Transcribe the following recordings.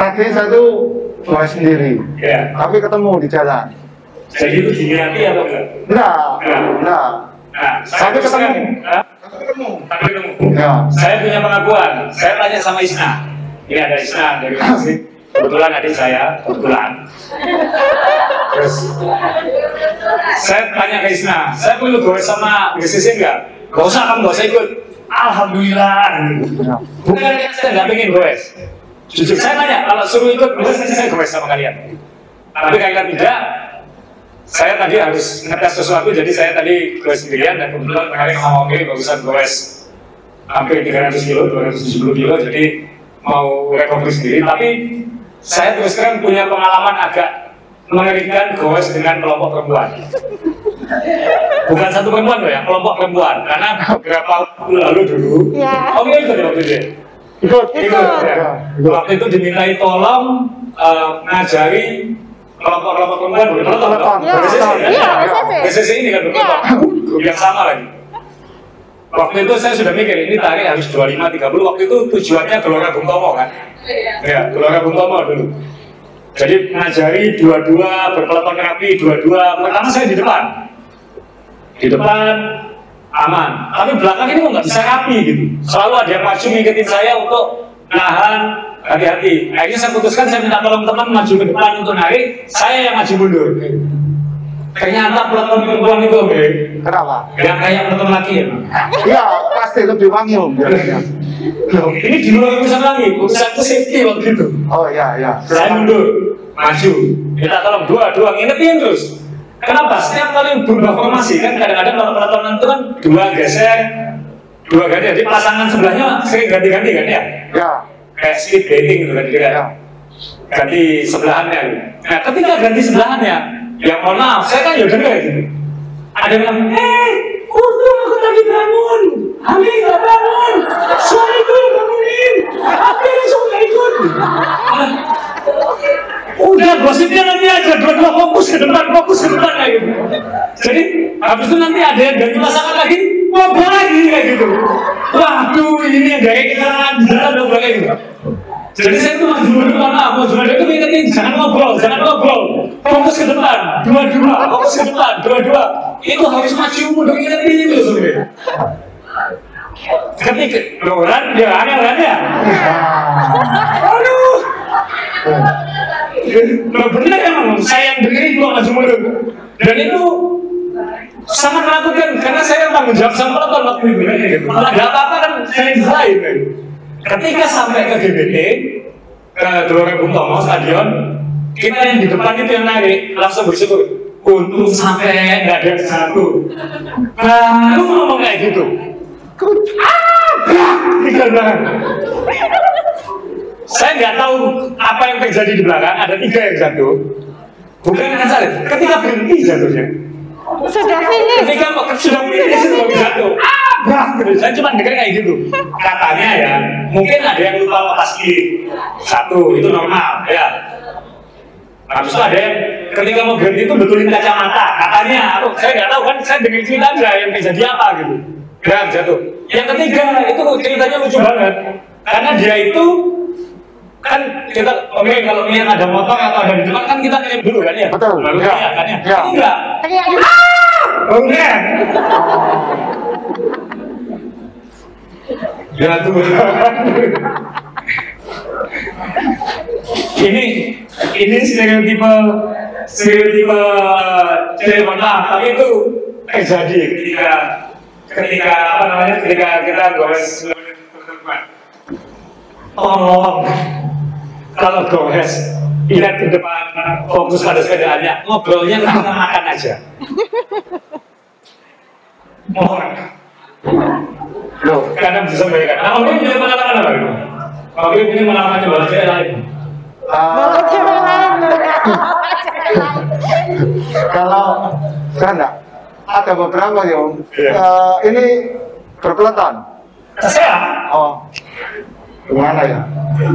tadi saya tuh bawa sendiri, Ya. tapi ketemu di jalan. Jadi itu diniati atau enggak? Nah, nah, Nah, Tapi terus ketemu. tapi ketemu. Tapi ketemu. Ya, Saya punya pengakuan. Saya tanya sama Isna. Ini ada Isna dari Masjid. Kebetulan adik saya, kebetulan. Terus saya tanya ke Isna, saya perlu goes sama GCC enggak? Gak usah, kamu gak usah ikut. Alhamdulillah. ya. Bukan saya nggak pengen goes. Jujur saya tanya, kalau suruh ikut nanti saya goes sama kalian. Tapi kalian tidak, saya tadi harus ngetes sesuatu, jadi saya tadi goes sendirian dan kebetulan kemarin sama Oke bagusan goes hampir 300 kilo, 270 kilo, jadi mau recovery sendiri. Tapi saya terus terang punya pengalaman agak mengerikan goes dengan kelompok perempuan. Bukan satu perempuan loh ya, kelompok perempuan. Karena beberapa waktu lalu dulu, Ya. Oke ikut ya waktu itu ya? Ikut, Ikut, ya. Ya, ikut. Waktu itu dimintai tolong eh, ngajari kelompok-kelompok perempuan berkelompok. Berkelompok. Ya, BCC, iya, ini kan berkelompok. Grup yang sama lagi. Waktu itu saya sudah mikir, ini tarik harus 25-30. Waktu itu tujuannya Gelora Bung Tomo kan? Ya, Gelora Bung Tomo dulu. Jadi ngajari dua-dua, berkelompok rapi, dua-dua. Pertama saya di depan. Di depan aman. Tapi belakang ini kok nggak bisa rapi gitu. Selalu ada yang maju ngikutin saya untuk nahan hati-hati. Akhirnya saya putuskan saya minta tolong teman maju ke depan untuk narik, saya yang maju mundur. Ternyata peloton perempuan itu, oke, Kenapa? nggak kayak peloton laki ya. Iya, pasti lebih wangi om. Loh, ini di luar urusan lagi, urusan itu safety waktu itu. Oh iya, iya. Saya mundur, maju, minta tolong dua, dua, ngingetin terus. Kenapa? Setiap kali berubah formasi kan kadang-kadang kalau peloton itu kan dua geser, dua ganti. Jadi pasangan sebelahnya sering ganti-ganti kan ya? Ya, Kayak speed dating gitu kan, jadi ya. ganti sebelahannya. gitu. Nah, ketika ganti sebelahannya, ya mohon maaf, saya kan ya dengar gitu. Ada yang bilang, eh, untung aku tadi bangun, Ami nggak bangun, suamiku aja, dua-dua fokus ke depan, fokus ke depan kayak gitu. Jadi habis itu nanti ada yang ganti pasangan lagi, ngobrol lagi kayak gitu. Waduh, ini yang dari kita jalan ngobrol kayak gitu. Jadi saya tuh maju mundur mana, mau jual itu ingetin jangan ngobrol, jangan ngobrol, fokus ke depan, dua-dua, fokus ke depan, dua-dua. Itu harus maju mundur ingetin itu sebenarnya. Ketika, loh kan, dia angel kan ya? Aduh, Loh bener emang, saya yang dengerin gua maju mundur. Dan itu sangat menakutkan karena saya tanggung jawab sama peloton waktu itu kan gitu. Kalau ada apa-apa kan saya yang disalahin kan. Ketika sampai ke GBT ke Gelora Bung Tomo stadion, kita yang di depan itu yang narik langsung bersyukur. Untung sampai nggak ada satu. Baru ngomong kayak gitu. Ah, tiga belakang. Saya nggak tahu apa yang terjadi di belakang. Ada tiga yang jatuh. Bukan karena saya. Ketika berhenti jatuhnya. Sudah finish. Ketika sudah finish itu baru jatuh. Ah, bah, gitu. Saya cuma dengar kayak gitu. Katanya ya, mungkin ada yang lupa lepas kiri. Satu, itu normal, ya. Habis itu ada yang ketika mau berhenti itu betulin kacamata. Katanya, aku saya nggak tahu kan, saya dengar cerita aja yang terjadi apa gitu. Gak jatuh. Yang ketiga itu ceritanya lucu banget. Karena dia itu kan kita oke kalau lihat ada motor atau ada di depan kan kita kirim dulu kan ya Betul, baru ya. lihat kan ya, Ya. Ini enggak Teriak Oh enggak. Ya tuh. ini ini stereotipe stereotipe cewek maaf tapi itu terjadi ketika ketika apa namanya ketika kita gores tolong kalau gores lihat ke depan fokus pada sepedaannya ngobrolnya tentang makan aja. Mohon. Loh, karena bisa membayangkan nah mungkin punya pengalaman apa itu mungkin punya pengalaman lain ah, Bawa cewek lain. kalau saya enggak. Ada beberapa ya om. Iya. Eh, ini berpeloton. saya? Oh, gimana ya?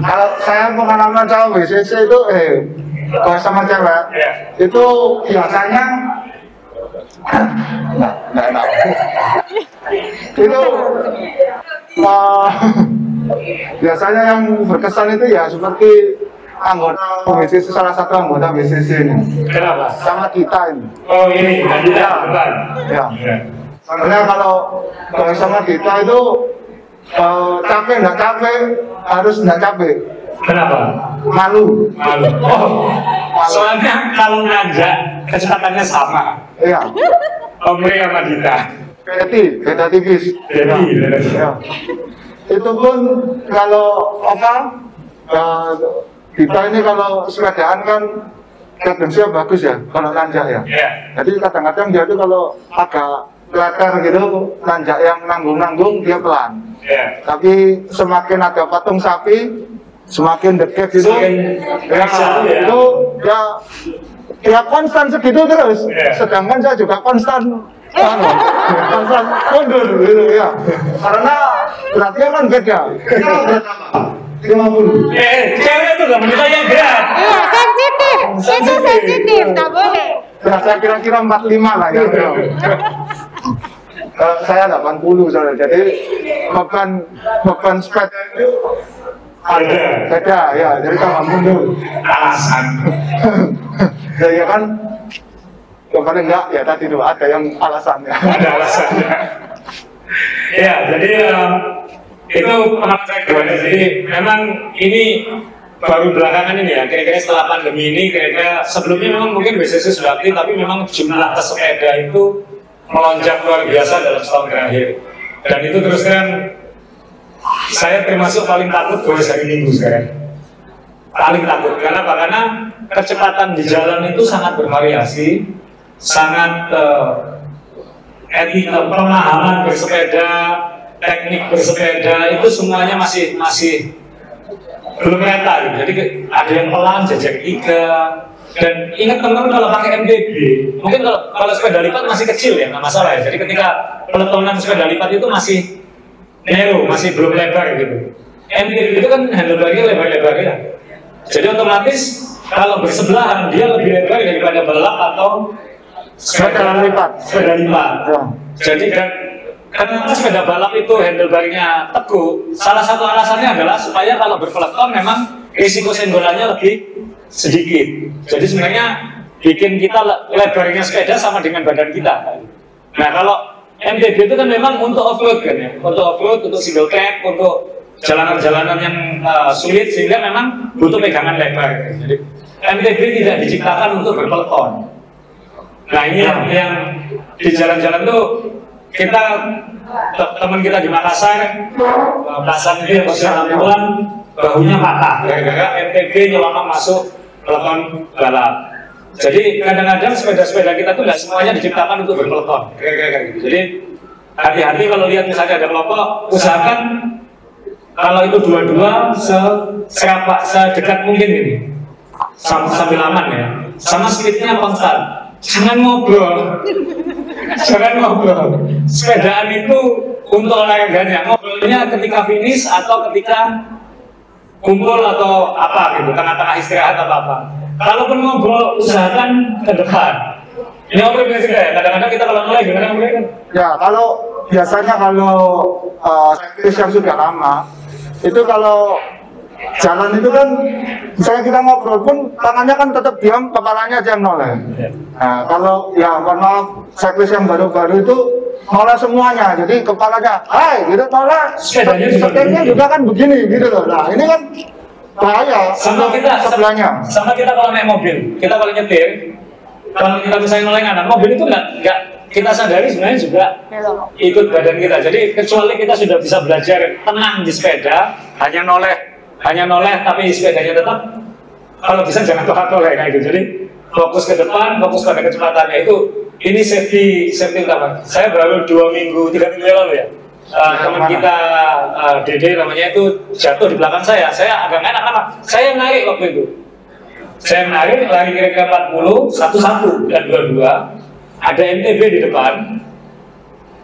Kalau saya pengalaman sama BCC itu, eh, kalau sama cewek, Iya. itu biasanya nah, nah, nah. itu eh, biasanya yang berkesan itu ya seperti anggota BCC salah satu anggota BCC ini Kenapa? sama kita ini. Oh ini, kita. Ya. Ya. Sebenarnya kalau kalau sama kita itu eh, capek nggak capek harus nggak capek Kenapa? malu. Malu. Oh, soalnya kalau nanjak kecepatannya sama. Iya. Om Rey sama Dita. Beti, beda tipis. Beda, beda. Ya. Itu pun kalau apa kita ini kalau sepedaan kan kadangnya bagus ya kalau nanjak ya. Ya. Jadi kadang-kadang dia tuh kalau agak letter gitu nanjak yang nanggung-nanggung dia pelan. Ya. Tapi semakin ada patung sapi, semakin dekat gitu, Semakin ya, ya. itu ya ya konstan segitu terus. Ya. Sedangkan saya juga konstan anu, konstan mundur gitu ya. Karena beratnya kan beda. Kita berat apa? 50. Eh, cewek itu gak menurut saya berat. Iya, sensitif. Itu sensitif, tak boleh. Ya, saya kira-kira 45 lah ya. Eh, saya 80 soalnya, jadi beban beban sepeda itu Ada. beda ya, jadi tambah mundur. Alasan. ya, ya kan, paling enggak ya tadi tuh ada yang alasannya. Ada alasannya. Ya, jadi em, itu pengalaman saya. Jadi memang ini baru belakangan ini ya, kira-kira setelah pandemi ini, kira-kira sebelumnya memang mungkin BCC sudah aktif, tapi memang jumlah pesepeda itu melonjak luar biasa dalam setahun terakhir. Dan itu terus terang saya termasuk paling takut goes hari Minggu sekarang. Paling takut karena apa? Karena kecepatan di jalan itu sangat bervariasi, sangat eh, etika pemahaman bersepeda, teknik bersepeda itu semuanya masih masih belum rata gitu. Jadi ada yang pelan, jajak tiga. Dan ingat teman-teman kalau pakai MTB, mungkin kalau, kalau sepeda lipat masih kecil ya, nggak masalah ya. Jadi ketika peletonan sepeda lipat itu masih narrow, masih belum lebar gitu. MTB itu kan handlebarnya lebar-lebar ya. Jadi otomatis kalau bersebelahan dia lebih lebar daripada balap atau Sepeda lipat. Sepeda lipat. Ya. Jadi dan karena sepeda balap itu handlebarnya teguh, salah satu alasannya adalah supaya kalau berpeleton memang risiko senggolannya lebih sedikit. Jadi sebenarnya bikin kita le- lebarnya sepeda sama dengan badan kita. Nah kalau MTB itu kan memang untuk off-road kan ya, untuk off-road, untuk single track, untuk jalanan-jalanan yang uh, sulit sehingga memang butuh pegangan lebar. Jadi MTB tidak diciptakan untuk berpeleton. Nah ini yang di jalan-jalan tuh kita te- teman kita di Makassar, Makassar itu yang usia 60-an bahunya patah. Gara-gara MTB nyelonong masuk peloton balap. Jadi kadang-kadang sepeda-sepeda kita tuh nggak semuanya diciptakan untuk kayak gitu. Jadi hati-hati kalau lihat misalnya ada kelompok, usahakan kalau itu dua-dua se serapa sedekat mungkin ini. Sam- sambil aman ya. Sama speednya konstan jangan ngobrol. Jangan ngobrol. Sepedaan itu untuk olahraganya ngobrolnya ketika finish atau ketika kumpul atau apa gitu tengah-tengah istirahat atau apa. Kalaupun ngobrol usahakan ke depan. Ini ngobrol biasa ya? Kadang-kadang kita kalau mulai gimana mulai kan? Ya, kalau biasanya kalau uh, yang sudah lama, itu kalau jalan itu kan, misalnya kita ngobrol pun tangannya kan tetap diam, kepalanya aja yang noleh. Nah, kalau ya mohon maaf, sektis yang baru-baru itu noleh semuanya, jadi kepalanya, hai, gitu noleh, Sepedanya juga setirnya begini. juga kan begini, gitu loh. Nah, ini kan bahaya sama kita sebelahnya. sama kita kalau naik mobil kita kalau nyetir kalau kita misalnya noleh kanan mobil itu nggak nggak kita sadari sebenarnya juga ikut badan kita jadi kecuali kita sudah bisa belajar tenang di sepeda hanya noleh hanya noleh tapi sepedanya tetap kalau bisa jangan tohat noleh kayak gitu jadi fokus ke depan fokus pada kecepatannya itu ini safety safety utama saya baru dua minggu tiga minggu yang lalu ya Uh, teman kita uh, Dede namanya itu jatuh di belakang saya. Saya agak enak kenapa? Saya narik waktu itu. Saya narik lari kira-kira 40, satu satu dan dua dua. Ada MTB di depan.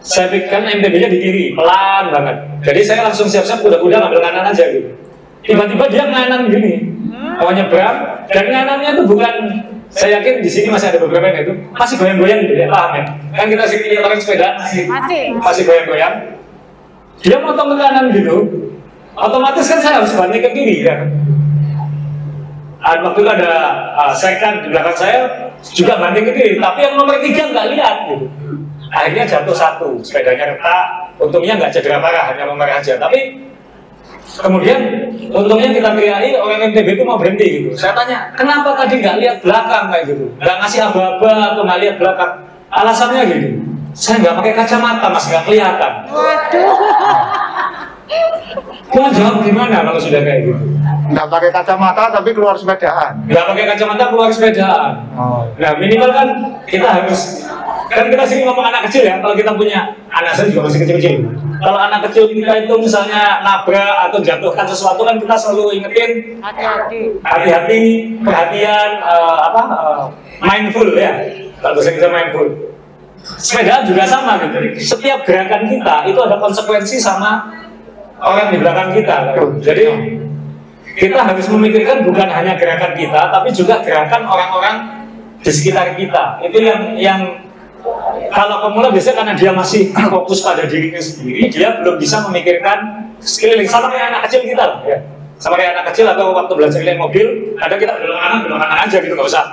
Saya pikirkan MTB-nya di kiri, pelan banget. Jadi saya langsung siap-siap kuda-kuda ngambil kanan aja gitu. Tiba-tiba dia nganan gini, mau nyebrang dan nganannya tuh bukan saya yakin di sini masih ada beberapa yang itu. Masih goyang-goyang gitu ya paham ya? Kan kita sini lihat orang sepeda masih Masih. masih goyang-goyang. Dia motong ke kanan gitu otomatis kan saya harus balik ke kiri kan? Waktu itu ada uh, second di belakang saya juga banting ke kiri, tapi yang nomor tiga nggak lihat gitu. Akhirnya jatuh satu, sepedanya retak, untungnya nggak cedera parah, hanya memerah aja. Tapi kemudian untungnya kita teriaki orang MTB itu mau berhenti gitu. Saya tanya, kenapa tadi nggak lihat belakang kayak gitu, nggak ngasih aba-aba atau nggak lihat belakang? Alasannya gini, saya nggak pakai kacamata mas nggak kelihatan. Waduh. Mau jawab gimana kalau sudah kayak gitu? Nggak pakai kacamata tapi keluar sepedaan. nggak pakai kacamata keluar sepedaan. Oh. Nah minimal kan kita harus kan kita sering ngomong anak kecil ya. Kalau kita punya anak saya juga masih kecil-kecil. Kalau anak kecil kita itu misalnya nabrak atau jatuhkan sesuatu kan kita selalu ingetin Hati-hati. hati-hati, perhatian, eh, apa eh, mindful ya. Kalau bahasa kita mindful. Sepedaan juga sama gitu. Setiap gerakan kita itu ada konsekuensi sama orang di belakang kita. Jadi kita harus memikirkan bukan hanya gerakan kita, tapi juga gerakan orang-orang di sekitar kita. Itu yang yang kalau pemula biasanya karena dia masih fokus pada dirinya sendiri, dia belum bisa memikirkan sekeliling. Sama kayak anak kecil kita ya. Sama kayak anak kecil atau waktu belajar naik mobil, ada kita belok kanan, belok kanan aja gitu, nggak usah.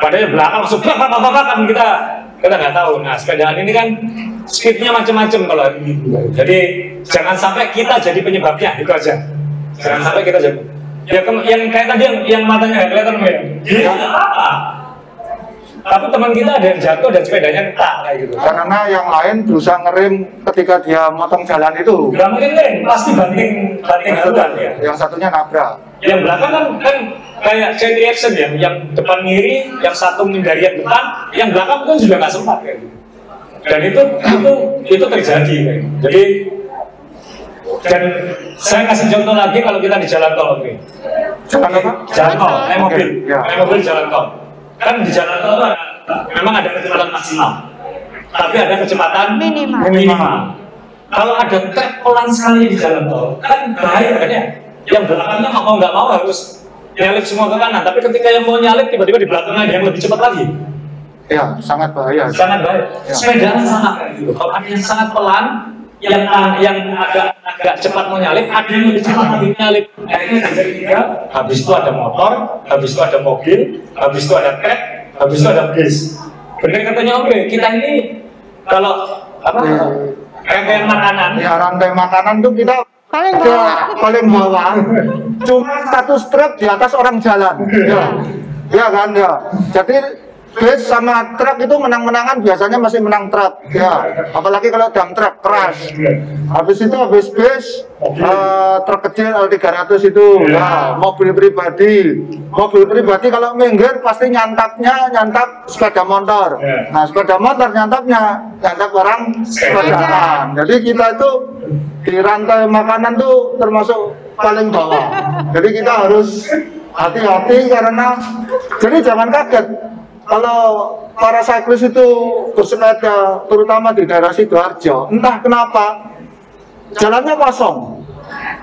Padahal belakang bak, bak, bak, bak, kan kita kita nggak tahu. Nah, sepedaan ini kan speednya macam-macam kalau ini. Jadi jangan sampai kita jadi penyebabnya, itu aja. Jangan sampai kita jadi. Ya, yang kayak tadi yang, yang matanya nggak kelihatan ya. Dia nggak apa-apa. Tapi teman kita ada yang jatuh dan sepedanya retak kayak gitu. Karena yang lain berusaha ngerem ketika dia motong jalan itu. Gak mungkin deh, pasti banting banting haluan ya. Yang satunya nabrak. Yang belakang kan kan kayak chain reaction ya, yang depan ngiri, yang satu menghindari yang depan, yang belakang kan juga nggak sempat kayak gitu. Dan itu itu itu terjadi kayak gitu. Jadi dan saya kasih contoh lagi kalau kita di jalan tol oke. Jalan apa? Jalan tol, naik mobil, ya. naik mobil jalan tol. Kan di jalan tol itu ada, memang ada kecepatan maksimal, tapi ada kecepatan Minimal. minimal. Kalau ada trek pelan sekali di jalan tol, kan bahaya kan ya? Yang belakangnya nggak mau nggak mau harus nyalip semua ke kanan, tapi ketika yang mau nyalip tiba-tiba di belakangnya ada yang lebih cepat lagi, Ya, sangat bahaya. sangat bahaya. Ya. Sepedaan sama kayak gitu. Kalau ada yang sangat pelan, yang yang agak agak cepat mau nyalip, ada yang lebih cepat lagi nyalip. Akhirnya terjadi tiga. Habis itu ada motor, habis itu ada mobil, habis itu ada truk, habis itu ada bis. Bener katanya Om kita ini kalau apa Ya. rangkaian makanan Ya rantai makanan tuh kita Paling bawah. paling bawah. Cuma satu strap di atas orang jalan. Ya, ya kan ya. Jadi bis sama truk itu menang-menangan biasanya masih menang truk. Ya, apalagi kalau dam truk keras. Habis itu habis bis eh, truk kecil L300 itu ya mobil pribadi. Mobil pribadi kalau minggir pasti nyantapnya nyantap sepeda motor. Ya. Nah, sepeda motor nyantapnya nyantap orang sepedaan. Jadi kita itu di rantai makanan tuh termasuk paling bawah. Jadi kita harus hati-hati karena jadi jangan kaget kalau para cyclist itu bersepeda terutama di daerah Sidoarjo entah kenapa jalannya kosong.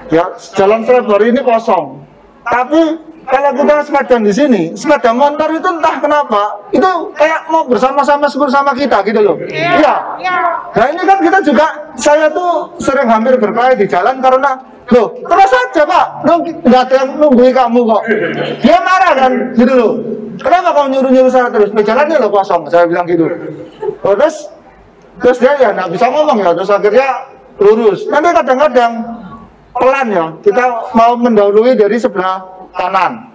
Ya jalan Februari ini kosong. Tapi kalau kita sepeda di sini sepeda motor itu entah kenapa itu kayak mau bersama-sama bersama kita gitu loh. Iya Ya. Nah ini kan kita juga, saya tuh sering hampir berkelahi di jalan karena Loh, terus aja pak, lu nggak ada yang nungguin kamu kok. Dia marah kan, gitu loh. Kenapa kau nyuruh-nyuruh saya terus? Nah, jalannya lo kosong, saya bilang gitu. Terus, terus dia ya nggak bisa ngomong ya, terus akhirnya lurus. Nanti kadang-kadang pelan ya, kita mau mendahului dari sebelah kanan.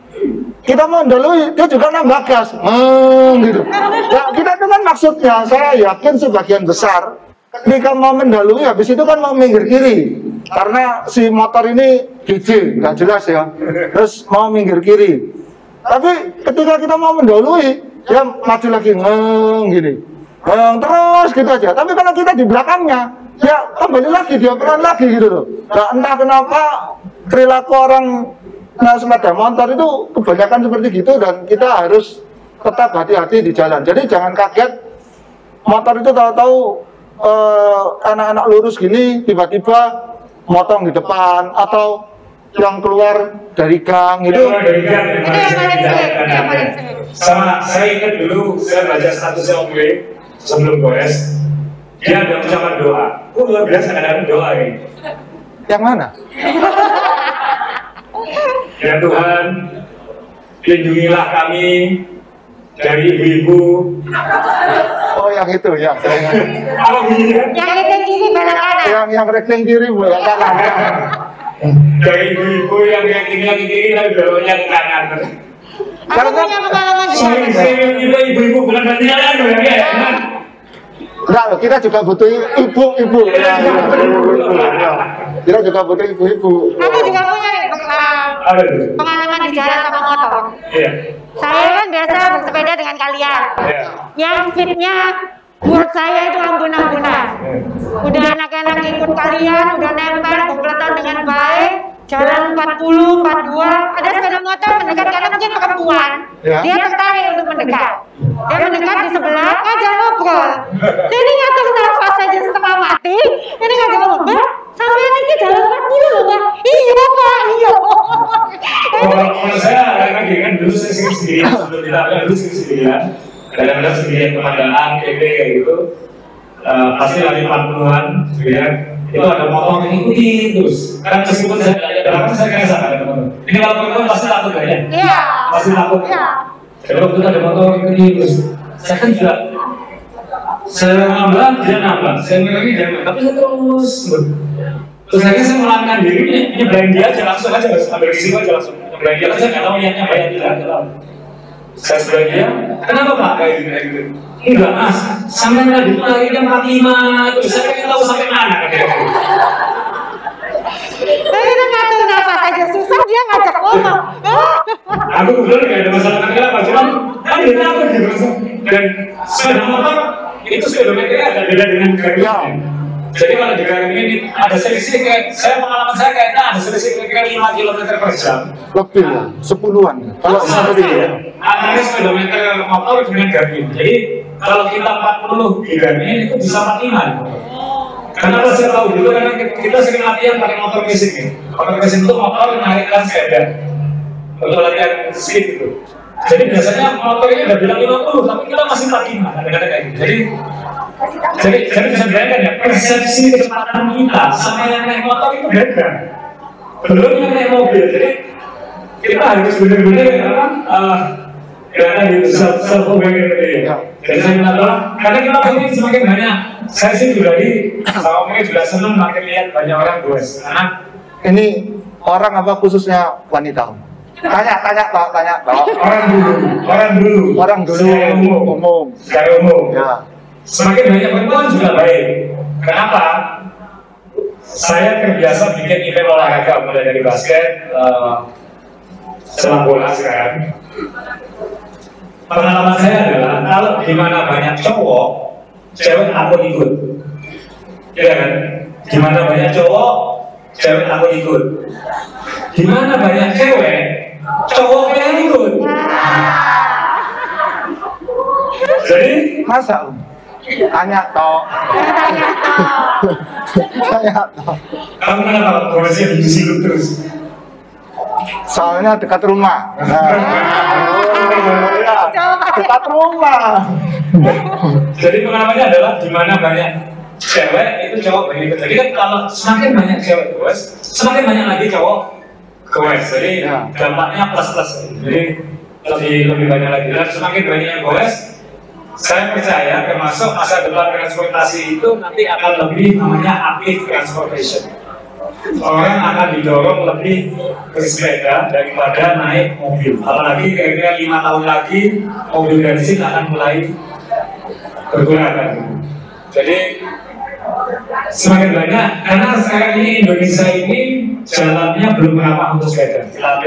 Kita mau mendahului, dia juga nambah gas, hmm, gitu. Ya, kita itu kan maksudnya, saya yakin sebagian besar ketika mau mendahului, habis itu kan mau minggir kiri, karena si motor ini DJ, nggak jelas ya. Terus mau minggir kiri, tapi ketika kita mau mendahului, dia maju lagi, ngeng, gini, ngeng terus gitu aja. Tapi kalau kita di belakangnya, ya kembali lagi dia pelan lagi gitu loh. Nah, entah kenapa perilaku orang Nah, sepeda motor itu kebanyakan seperti gitu dan kita harus tetap hati-hati di jalan. Jadi jangan kaget motor itu tahu-tahu eh, anak-anak lurus gini tiba-tiba motong di depan atau yang keluar dari gang itu Itu dari gang Itu yang paling sulit. Sama saya ingat dulu saya baca statusnya Om sebelum goes dia ada ucapan doa. Oh luar biasa kadang doa ini. yang mana? Ya Tuhan, lindungilah kami dari ibu-ibu Oh yang itu ya. Yang itu kiri belok kanan. yang yang rekening kiri ya kanan. dari ibu-ibu yang yang kiri yang kiri tapi beloknya ke kanan Aku punya pengalaman juga. sering sering itu ibu-ibu bukan berarti kan ya Enggak loh, kita juga butuh ibu-ibu. Ya, ya, ibu-ibu, ya. Kita juga butuh ibu-ibu. Aku juga punya tuh pengalaman di jalan sama motor. iya Saya kan biasa bersepeda dengan kalian. iya Yang speednya buat saya itu ampun-ampunan. Udah anak-anak ikut kalian, udah nempel kompletan dengan baik. Jalan 40, 42, ada sepeda motor mendekat karena mungkin perempuan. Ya. Dia tertarik untuk mendekat. Dia mendekat di sebelah, ngajak ngobrol. Jadi ngatur nafas saja setengah mati. Ini ngajak ngobrol. Mbak, sampai ini jalan 40 loh, Mbak. Iya, Pak, iya. Kalau kalau saya karena gini kan dulu saya sering sendirian sebelum kita kan dulu sering sendirian kadang-kadang sendirian pemandangan PP kayak gitu Eh, pasti lari 40-an sendirian itu ada motor yang ikuti terus. Karena meskipun saya tidak ada belakang saya kira ada motor. Ini kalau perempuan pasti takut kan ya? Iya. pasti takut. Iya. jadi waktu itu ada motor ikuti terus. Saya kan juga saya nambah dia nambah saya lagi dia tapi saya terus. Terus akhirnya saya melangkah diri ini nyebrang dia aja langsung aja Mas. ambil risiko aja langsung nyebrang dia. Saya nggak tahu niatnya bayar tidak nggak tahu saya sebelah dia kenapa pak? Kayak gitu kayak gitu. Enggak mas sampai tadi itu akhirnya 45 terus saya pengen tahu sampai mana kan Saya itu ngatur nafas aja susah dia ngajak ngomong. aku kebetulan nggak ada masalah kenapa cuman kan dia takut gitu dan sepeda motor itu speedometernya agak beda dengan kereta. Ya. Jadi kalau di kereta ini ada selisih kayak saya pengalaman saya kayaknya ada selisih kira-kira 5 km per jam Lebih ya, sepuluhan. Kalau seperti ya. antara speedometer motor dengan Garmin jadi kalau kita 40 di Garmin itu bisa 45 Kenapa saya tahu dulu karena kita sering latihan pakai motor racing ya. Motor racing itu motor menaikkan sepeda untuk latihan speed itu. Jadi biasanya motor ini udah bilang 50, tapi kita masih 45 kadang-kadang kayak gitu. Jadi jadi jadi bisa bayangkan ya persepsi kecepatan kita sama yang naik motor itu beda. Belum yang naik mobil. Jadi kita harus benar-benar apa? Uh, karena gitu self self aware gitu ya. Jadi saya minta tolong karena kita pengen semakin banyak. Saya sih juga di sama mungkin juga seneng makin lihat banyak orang goes. Karena Ini orang apa khususnya wanita? Tanya, tanya, Pak, tanya, Pak. orang dulu, orang dulu, Orang dulu secara umum, umum. secara umum. Ya. Semakin banyak perempuan juga baik. Kenapa? Saya terbiasa bikin event olahraga mulai dari basket, eh, sepak bola sekarang. Pengalaman saya adalah kalau di mana banyak cowok, cewek aku ikut. Iya kan? Di mana banyak cowok, cewek aku ikut. Di mana banyak cewek, cowok yang ikut. Jadi Masa? Om? Tanya, toh. Tanya toh. Tanya, toh. kamu kenapa progresnya di situ terus? Soalnya dekat rumah. Nah. Oh, ya. Dekat rumah. Jadi pengalamannya adalah di mana banyak cewek itu cowok banyak ikut. Jadi kan kalau semakin banyak cewek goes, semakin banyak lagi cowok goes. Jadi Ya. dampaknya plus plus. Jadi lebih lebih banyak lagi. Dan semakin banyak yang goes, saya percaya termasuk masa depan transportasi itu nanti akan lebih namanya active transportation. Orang akan didorong lebih bersepeda daripada naik mobil. Apalagi kira-kira lima tahun lagi mobil bensin akan mulai berkurang. Jadi semakin banyak karena sekarang ini Indonesia ini jalannya belum ramah untuk sepeda. Kita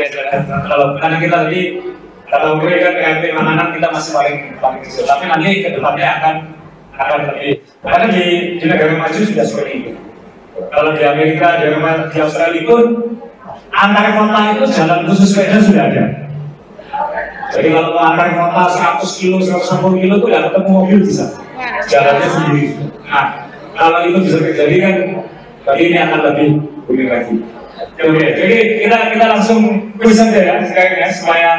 kalau karena kita tadi kalau mereka kan KMP makanan kita masih paling paling kecil. Tapi nanti ke depannya akan akan lebih karena di, di negara maju sudah seperti itu. Kalau di Amerika, di Eropa, di Australia pun antar kota itu jalan khusus sepeda sudah ada. Jadi kalau antar kota 100 kilo, 150 kilo itu nggak ketemu mobil bisa. Jalannya sendiri. Nah, kalau itu bisa terjadi kan, berarti ini akan lebih unik lagi. Oke, jadi kita kita langsung kuis saja ya sekarang ya supaya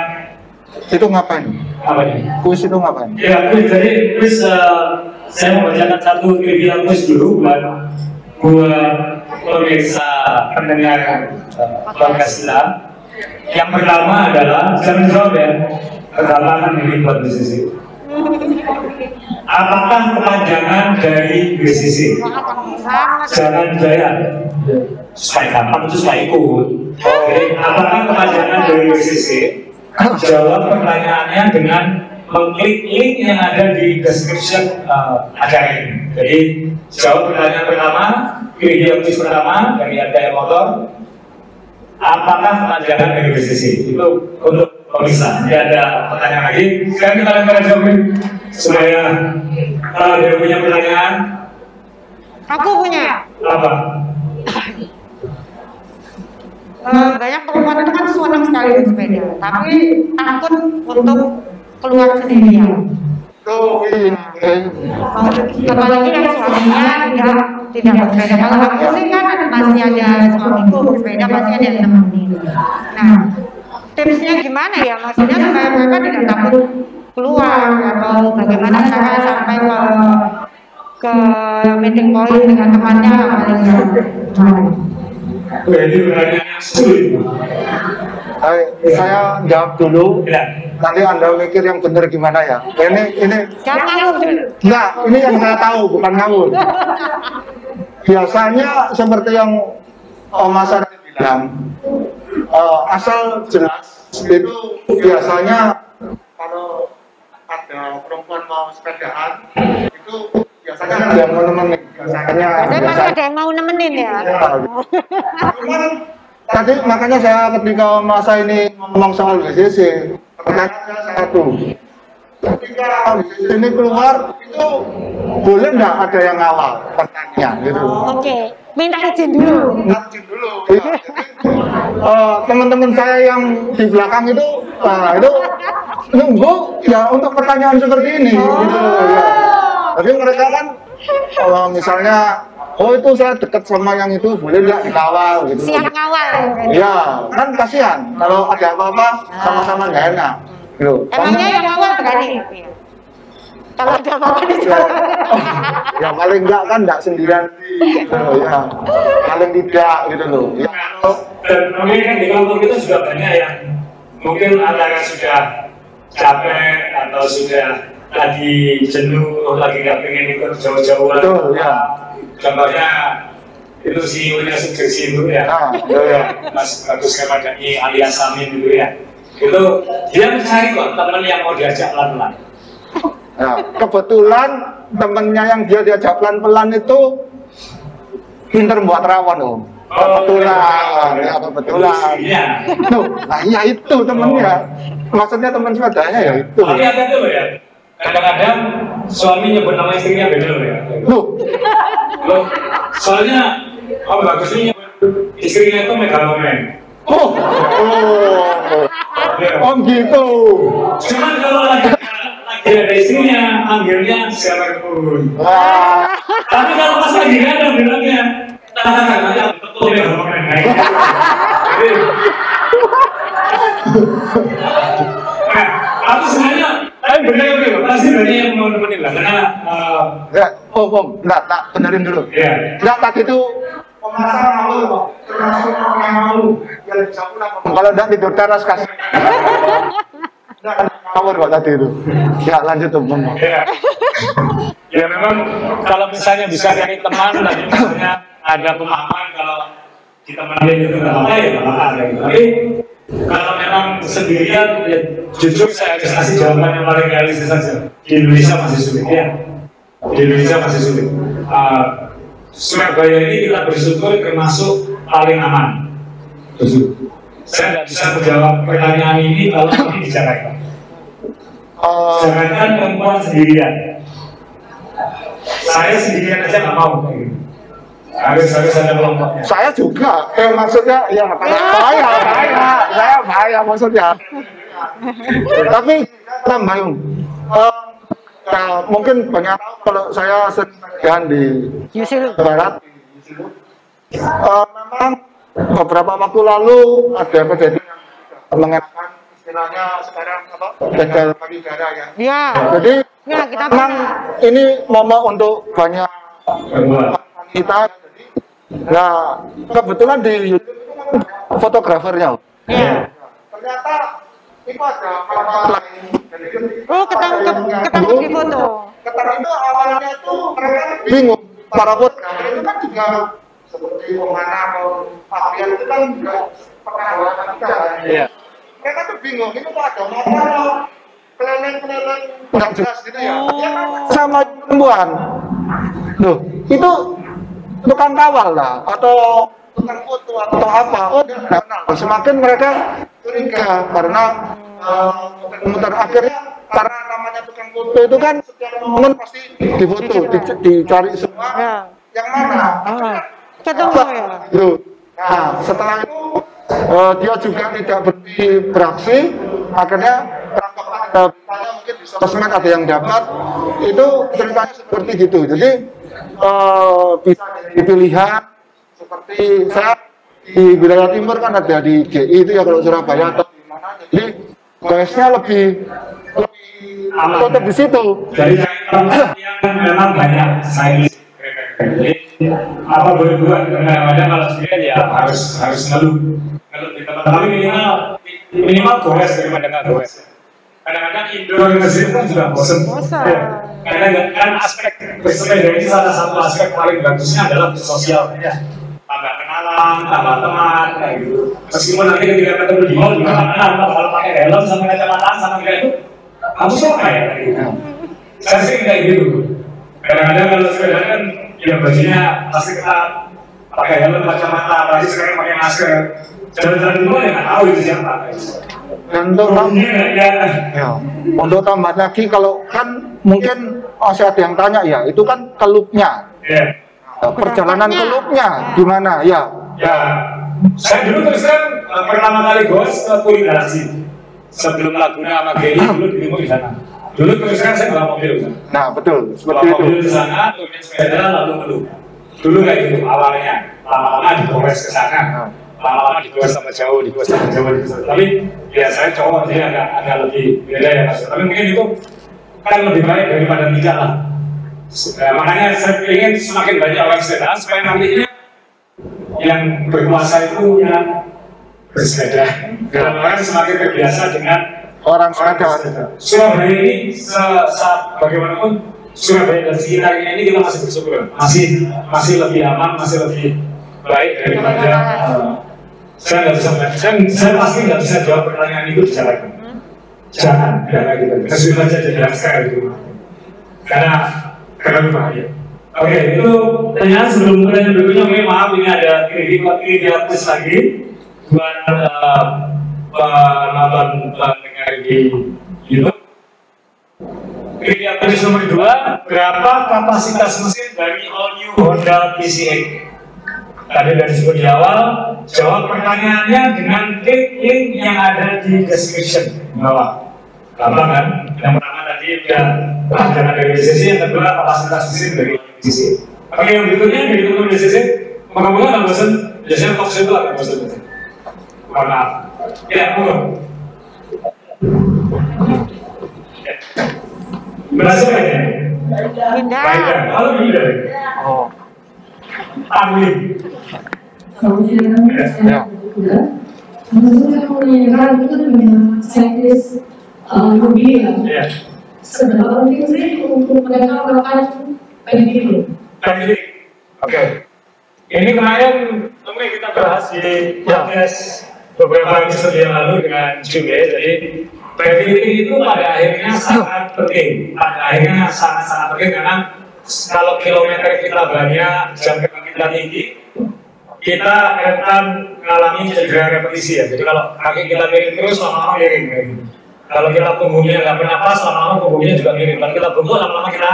Itu ngapain? apa nih? Kuis itu ngapain? Ya, kuis jadi kuis eh, saya mau bacakan satu trivia kuis dulu buat buat pemirsa pendengar eh, podcast kita. Yang pertama adalah jangan jawab ya. Pertama kan ini buat BCC. Apakah kepanjangan dari BCC? Jangan jaya. Supaya gampang itu supaya ikut. Jadi apakah kepanjangan dari BCC? Jawab pertanyaannya dengan mengklik link yang ada di description uh, acara ini. Jadi jawab pertanyaan pertama, video quiz pertama dari ada motor. Apakah kepanjangan dari BCC? Itu untuk pemirsa. Tidak ada pertanyaan lagi. Sekarang kita lempar jawab supaya kalau dia punya pertanyaan Aku punya. apa? Eh, banyak perempuan itu kan senang sekali bersepeda, tapi takut untuk keluar sendirian. Ini. Apalagi yang suaminya tidak tidak bersepeda. Kalau aku sih kan masih ada suamiku bersepeda, pasti ada yang nemenin. Nah, tipsnya gimana ya? Maksudnya supaya mereka tidak takut keluar atau bagaimana cara sampai ke ke meeting point dengan temannya gimana? Ini pertanyaan yang sulit. Saya jawab dulu. Ya. Nanti Anda mikir yang benar gimana ya. Ini ini Jangan ngawur dulu. Enggak, ini yang saya tahu, bukan ngawur. Biasanya seperti yang Om Mas Arif bilang, eh, asal jelas itu biasanya kalau ada perempuan mau sepedaan itu biasanya ada yang mau nemenin. Biasanya, Saya masih ada yang mau nemenin ya. Cuman tadi makanya saya ketika masa ini ngomong soal BCC, pertanyaannya satu. Ketika BCC ini keluar, itu boleh nggak ada yang ngawal pertanyaan gitu? Oke, minta izin dulu. Ngajin dulu. Ya. Jadi, eh, teman-teman saya yang di belakang itu, nah, itu nunggu ya untuk pertanyaan seperti ini. Gitu, ya. Jadi mereka kan, kalau misalnya, oh itu saya dekat sama yang itu, boleh nggak dikawal gitu. Siap ngawal. Iya, kan kasihan kalau ada apa-apa sama-sama nggak enak. Gitu. Emangnya yang ngawal berani? Kalau ada apa-apa di jalan. ya paling enggak kan enggak sendirian gitu ya. Paling tidak gitu loh. Ya, Dan mungkin kan di kelompok kita juga banyak yang mungkin antara sudah capek atau sudah lagi jenuh, lagi nggak pengen ikut jauh-jauhan. Betul, ya. Contohnya itu CEO-nya Sugesti itu ya. Nah, ya, ya. Mas Bagus Kemadani alias Samin dulu ya. Itu dia mencari kok teman yang mau diajak pelan-pelan. Nah, kebetulan temennya yang dia diajak pelan-pelan itu pinter buat rawon om. Kebetulan, ya kebetulan. Tuh, nah iya itu temennya. Maksudnya teman sepedanya ya itu. Tapi ada tuh ya. Kadang-kadang suami nyebut nama istrinya beda loh ya. Loh, Loh, soalnya Om Bagus ini istrinya itu megaloman. oh, oh, Ya. om gitu. Cuman kalau lagi lagi ada istrinya, panggilnya siapa pun. Wah, Tapi kalau pas lagi ada bilangnya, ya, oh om, enggak, tak benerin dulu. Enggak, tadi itu. Kalau enggak tidur teras kasih. Enggak, ngawur kok tadi itu. Ya, lanjut. Ya. ya memang kalau misalnya bisa dari teman tadi misalnya ada pemahaman kalau kita menemani itu nggak apa ya nggak apa gitu. Tapi kalau memang sendirian ya jujur saya harus kasih jawaban yang paling realistis saja. Di Indonesia masih sulit ya. Di Indonesia masih sulit. Uh, Surabaya ini kita bersyukur termasuk paling aman. Saya nggak bisa menjawab pertanyaan ini kalau ini di Jakarta. Eh, Jangankan perempuan sendirian. Saya sendirian aja nggak mau. Harus harus ada kelompoknya. saya juga, eh maksudnya ya bahaya, bahaya, saya bahaya maksudnya. Tapi tambah om. Eh, nah, mungkin banyak kalau saya sendirian di Yusil. Barat. Eh, memang beberapa waktu lalu ada kejadian yang mengenakan istilahnya sekarang apa? Begal pariwara ya. Ya. Jadi Ya, kita memang ini momok untuk banyak Perempuan. Nah, kebetulan di YouTube itu kan fotografernya. Iya. Ternyata itu ada kapal lain. Oh, ketangkep, ketangkep di foto. Ketar itu awalnya itu mereka bingung para voter itu kan juga seperti pemana atau Fabian itu kan juga pernah kita kan. Iya. Mereka tuh bingung ini kok ada motor keleleng-keleleng nggak jelas gitu ya. Ya kan sama perempuan. Loh, itu tukang kawal lah atau tukang foto atau apa? Oh, nggak kenal. Semakin mereka curiga karena eh, muter akhirnya karena namanya tukang foto itu kan setiap momen pasti difoto, di- dicari semua Ya. yang mana. Ah. Ketemu ya. Nah, setelah itu eh, dia juga tidak berhenti beraksi, akhirnya mungkin di sosmed ada yang dapat, itu ceritanya seperti gitu. Jadi eh, bisa jadi pilihan seperti saya di wilayah timur kan ada di GI itu ya kalau Surabaya atau di mana, jadi guysnya lebih lebih Aman. tetap di situ. Tempat yang memang banyak saya jadi apa boleh buat kadang-kadang kalau sendirian ya harus harus ngeluh ngeluh di tempat tapi minimal minimal gores daripada nggak gores kadang-kadang indoor nge kan juga bosen. Bosan. Ya. karena nggak- kan aspek bersepeda ini salah satu aspek paling bagusnya adalah sosial. Ya tambah kenalan tambah teman kayak gitu. Meskipun nanti ketika ketemu di mall juga kenalan kalau pakai helm sama kacamata sama kayak itu kamu siapa ya? Kayak gitu. Saya sih kayak gitu. Kadang-kadang kalau sepeda kan ya bajunya pasti kita pakai helm kacamata apalagi sekarang pakai masker. Jalan-jalan di mall ya nggak tahu itu siapa kayak gitu. Dan untuk Umumnya ya Ya, untuk tambah lagi kalau kan mungkin masih ada yang tanya ya, itu kan kelupnya, ya perjalanan kelupnya gimana ya? Ya, saya dulu terus eh, pertama kali gos ke Kulinasi sebelum Laguna sama GI dulu di di sana. Dulu terus terang saya bawa mobil di sana. Nah betul Bawa seperti itu. mobil di sana, turunin sepeda lalu ngeluh. Dulu kayak gitu awalnya, lama-lama digores ke sana. Lama-lama digores sama jauh, digores sama jauh, sama- Tapi ya saya cowok jadi agak agak lebih beda ya mas. Tapi mungkin itu kan lebih baik daripada tidak lah. Eh, makanya saya ingin semakin banyak orang sepeda supaya nantinya yang berkuasa itu yang bersepeda. Kalau orang semakin terbiasa dengan Orang sepeda. Surabaya ini se, se- bagaimanapun Surabaya dan sekitarnya ini kita masih bersyukur, masih masih lebih aman, masih lebih baik daripada. eh, saya nggak bisa, saya, saya pasti nggak bisa jawab pertanyaan itu di jalan. Jangan, jangan gitu. Kesulitan saja jadi sekarang itu. Karena karena berbahaya. Oke, itu pertanyaan sebelum pertanyaan berikutnya, mungkin maaf ini ada trivia trivia quiz lagi buat eh, penonton pendengar di YouTube. Trivia quiz nomor dua, berapa kapasitas mesin dari all new Honda PCX? Tadi sudah disebut di awal, jawab pertanyaannya dengan klik link yang ada di description bawah. Gampang kan? Yang pertama tadi udah panjangan dari BCC, yang kedua kapasitas mesin dari BCC. Oke, yang berikutnya dari teman BCC, moga-moga nggak bosan. Biasanya talk show itu agak bosan. Mohon maaf. Ya, monggo. Ya. Berhasil kan ya? Kan? Halo, Indah. Oh, Tamlin. Kemudian Ya. saya juga Sebetulnya menginginkan itu checklist uh, mobil Ya. Seberapa penting sih untuk mereka melakukan PDP Tadi, oke. Ini kemarin mungkin kita bahas di podcast beberapa episode yang lalu dengan ya. Jadi PVT itu pada akhirnya sangat penting. Pada akhirnya sangat-sangat penting karena kalau kilometer kita banyak, jam terbang kita tinggi, kita akan mengalami cedera repetisi ya. Jadi kalau kaki kita miring terus, lama-lama miring kayak gitu. Kalau kita punggungnya nggak pernah pas, lama-lama punggungnya juga miring. Kalau kita bungkuk, lama-lama kita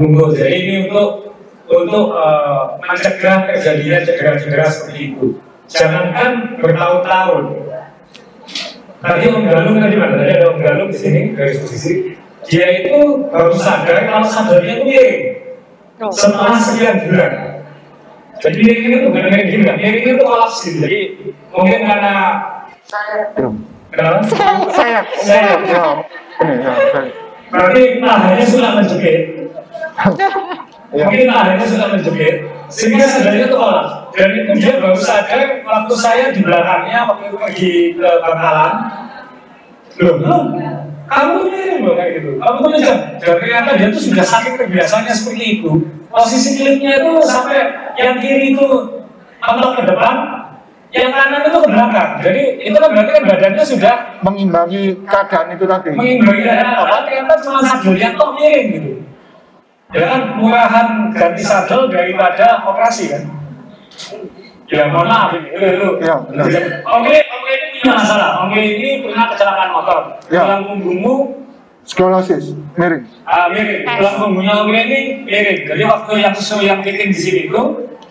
bungkuk. Jadi ini untuk untuk eh, mencegah terjadinya cedera-cedera seperti itu. Jangankan bertahun-tahun. Tadi Om Galung tadi mana? Tadi ada Om Galung di sini dari posisi. Dia itu baru sadar kalau sadarnya itu miring Oh. setelah sekian bulan. Jadi miringnya itu bukan miring gini, miringnya itu kolaps gitu. Jadi mungkin karena kenapa? saya, saya, ya, ini ya, saya. Berarti nahannya sudah menjepit. Ya. Mungkin nahannya sudah menjepit, sehingga sadarnya itu kolaps. dan itu dia baru sadar waktu saya di belakangnya waktu itu pergi ke Bangkalan loh kamu tuh miring loh kayak gitu. Kamu tuh ngejar dan ternyata dia tuh sudah saking terbiasanya seperti itu. Posisi klipnya itu sampai yang kiri itu mentok ke depan yang kanan itu ke belakang. Jadi itu kan berarti kan badannya sudah mengimbangi keadaan itu tadi. Mengimbangi apa ternyata cuma sadel yang kok miring gitu. Ya kan murahan ganti sadel daripada operasi kan? Ya mohon maaf ini. Itu, itu. Ya, oke oke ini punya masalah oke ini pernah kecelakaan motor. Ya. tulang punggungmu skolosis miring. Ah, miring. Tulang punggungnya oke ini miring. Jadi waktu yang sesuai yang fitting di sini itu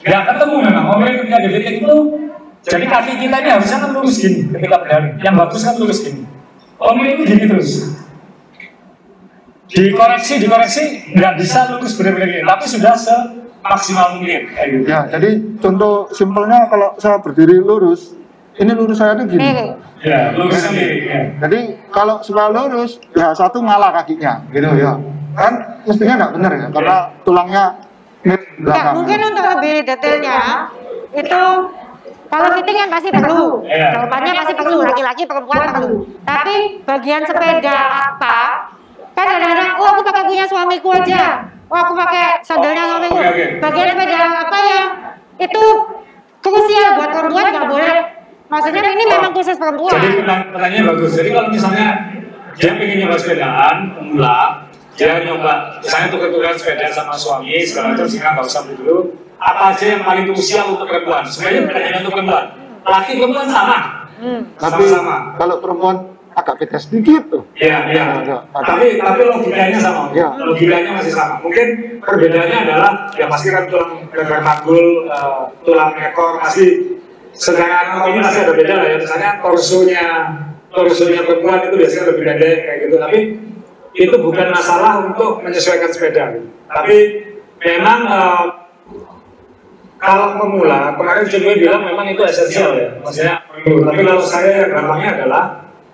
nggak ketemu memang. Oke ketika di fitting itu jadi kaki kita ini harusnya kan lurus gini ketika berlari. Yang bagus kan lurus gini. Oke ini gini terus. Dikoreksi dikoreksi nggak bisa lurus benar-benar gini. Tapi sudah semaksimal mungkin. Kayak gitu. Ya jadi contoh simpelnya kalau saya berdiri lurus ini lurus saya itu gini Miring. ya lurus ya jadi kalau supaya lurus ya satu ngalah kakinya gitu ya kan mestinya nggak benar ya karena tulangnya miring Ya, belakang mungkin untuk lebih detailnya itu kalau fitting kan pasti perlu, jawabannya pasti perlu, laki-laki perempuan perlu. Tapi bagian sepeda apa? Kan kadang-kadang, oh aku pakai punya suamiku aja, oh aku pakai sandalnya suamiku. Bagian sepeda apa yang itu krusial buat perempuan nggak boleh. Maksudnya ini memang khusus perempuan. Jadi pertanya- pertanyaannya bagus. Jadi kalau misalnya dia pengen nyoba sepedaan, pemula, dia nyoba, misalnya tukar-tukar sepeda sama suami, segala macam, sehingga nggak usah beli dulu. Apa aja yang paling krusial untuk perempuan? Sebenarnya hanya untuk perempuan. Laki perempuan sama. Hmm. tapi Sama-sama. kalau perempuan agak beda sedikit tuh Iya, iya. Iya. Tapi tapi logikanya sama. Iya. Logikanya masih sama. Mungkin perbedaannya adalah ya pasti kan tulang gagal manggul, eh, tulang ekor masih secara anatomi masih ada beda lah ya. Misalnya torsonya torsonya perempuan itu biasanya lebih pendek kayak gitu. Tapi itu bukan masalah untuk menyesuaikan sepeda. Tapi memang eh, kalau pemula, kemarin Jumwe bilang memang itu esensial ya, maksudnya perlu. Tapi kalau saya gampangnya adalah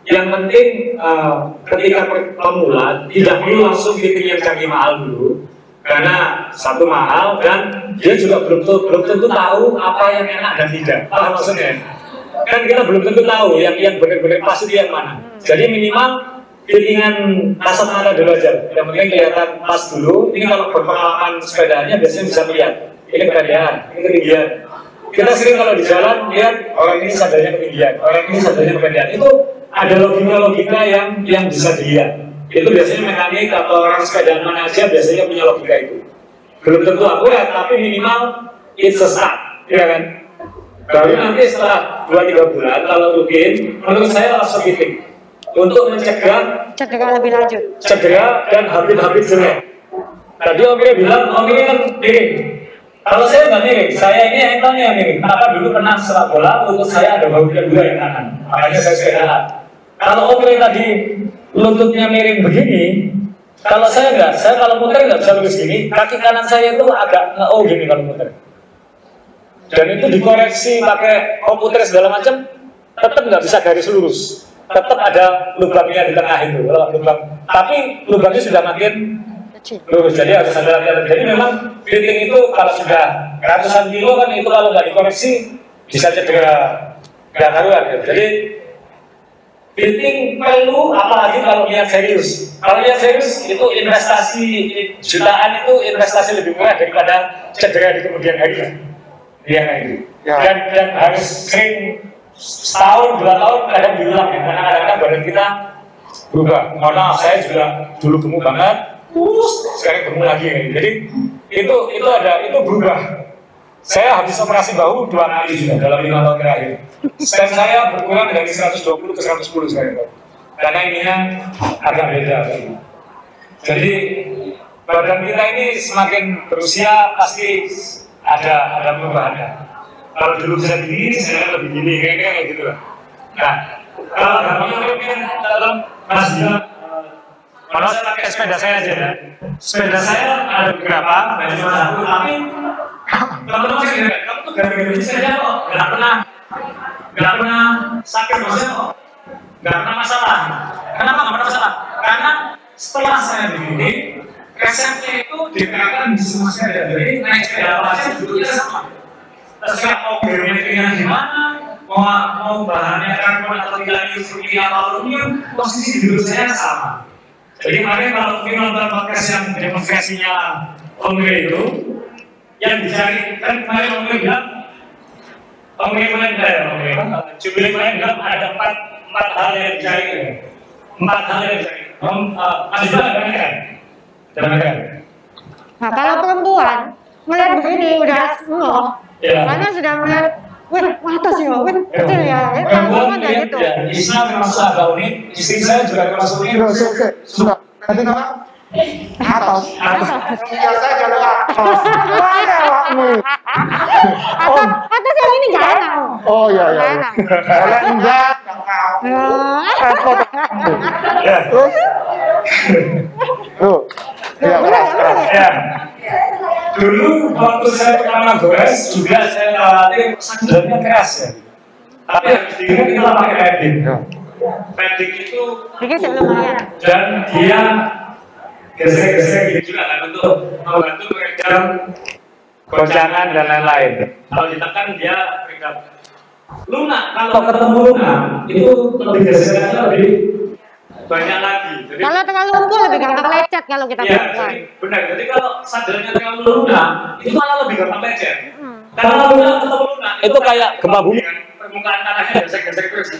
yang penting eh, ketika pemula tidak perlu langsung fitting yang canggih mahal dulu, karena satu mahal dan dia juga belum tentu, belum tentu tahu apa yang enak dan tidak. Apa maksudnya? Kan kita belum tentu tahu yang yang benar-benar pas itu yang mana. Jadi minimal fittingan kasat mata dulu aja. Yang penting kelihatan pas dulu. Ini kalau berpengalaman sepedanya biasanya bisa melihat. Ini kepedean, ini ketinggian. Kita sering kalau di jalan lihat orang ini sadarnya ketinggian, orang ini sadarnya kepedean. Itu ada logika-logika yang yang bisa dilihat. Itu biasanya mekanik atau orang sepeda mana aja biasanya punya logika itu. Belum tentu akurat, tapi minimal it's a start, ya kan? Baru nanti setelah 2-3 bulan kalau rutin, menurut saya langsung fitting untuk mencegah Cedera lebih lanjut. cedera dan habib-habib jelek. Tadi Om Ire bilang, Om Ire kan miring. Kalau saya nggak miring, saya ini ankle yang miring. Kenapa dulu pernah sepak bola, lutut saya ada bau kedua yang kanan. Makanya saya sepedaan. Kalau Om Ire tadi lututnya miring begini, kalau saya nggak, saya kalau muter nggak bisa lurus gini, kaki kanan saya itu agak nge-o gini kalau muter. Dan itu dikoreksi pakai komputer segala macam, tetap nggak bisa garis lurus. Tetap ada lubangnya di tengah itu, lubang. Tapi lubangnya sudah makin lurus jadi harus ada latihan jadi memang fitting itu kalau sudah ratusan kilo kan itu kalau nggak dikoreksi bisa cedera nggak karuan ya. jadi fitting perlu apalagi kalau niat serius kalau niat serius itu investasi jutaan itu investasi lebih murah daripada cedera di kemudian hari Iya gitu Ya. dan dan harus sering setahun dua tahun kadang diulang ya karena kadang-kadang badan kita berubah. Mohon maaf, saya juga dulu gemuk banget, terus sekarang gemuk lagi gitu. Jadi itu itu ada itu berubah. Saya habis operasi bahu dua kali juga dalam lima tahun terakhir. Stem saya berkurang dari 120 ke 110 sekarang. Karena ininya agak beda. Jadi badan kita ini semakin berusia pasti ada ada perubahannya. Kalau dulu bisa gini, sekarang lebih gini, kayak kayak gitu lah. Nah, kalau gampangnya mungkin dalam Mas bilang, kalau saya pakai sepeda saya aja. Sepeda saya ada beberapa, banyak cuma satu, tapi teman-teman saya kira, kamu tuh gara-gara ini saja kok, nggak pernah, nggak pernah sakit maksudnya kok, nggak pernah masalah. Kenapa nggak pernah masalah? Karena setelah saya begini, resepnya itu diterapkan di semua sepeda. Jadi naik sepeda apa aja duduknya sama. terserah mau geometrinya gimana, mau mau bahannya karbon atau tidak seperti apa aluminium, posisi duduk saya sama. Jadi kemarin kalau mungkin nonton podcast yang demonstrasinya Ray itu, yang dicari kan kemarin Om bilang, Om kemarin eh, Om bilang ada empat empat hal yang dicari, empat hal yang dicari. Om eh, masih juga ada kan? Ada kan? Nah, kalau perempuan melihat begini udah semua, Ya. karena sudah melihat, wih, mata sih, wih, betul ya. Kalau Perempuan kayak ya, gitu. ya, Islam agak unik, istri saya juga termasuk unik. Nanti nama? Atas. Atas. Biasa. Mana awakmu? Yang ini enak. Oh iya iya. Kalau enggak, Eh. Ya. Terus? Tuh. Iya, Bener, keras, keras. Ya. Dulu waktu saya pertama gores juga saya latih sandalnya keras ya. Tapi harus diingat kita pakai padding. Padding itu ya. dan dia gesek-gesek gitu juga kan untuk membantu meredam goncangan dan lain-lain. Kalau ditekan dia meredam. Lunak kalau ketemu lunak itu lebih gesekannya lebih banyak lagi. Jadi Kalau terlalu empuk lebih gampang lecet kalau kita Iya, perempuan. jadi benar. Jadi kalau sadarnya terlalu lunak, itu malah lebih gampang lecet. Hmm. Karena lunak ketemu lunak, Itu kayak gempa bumi. Permukaan tanahnya gesek-gesek terus.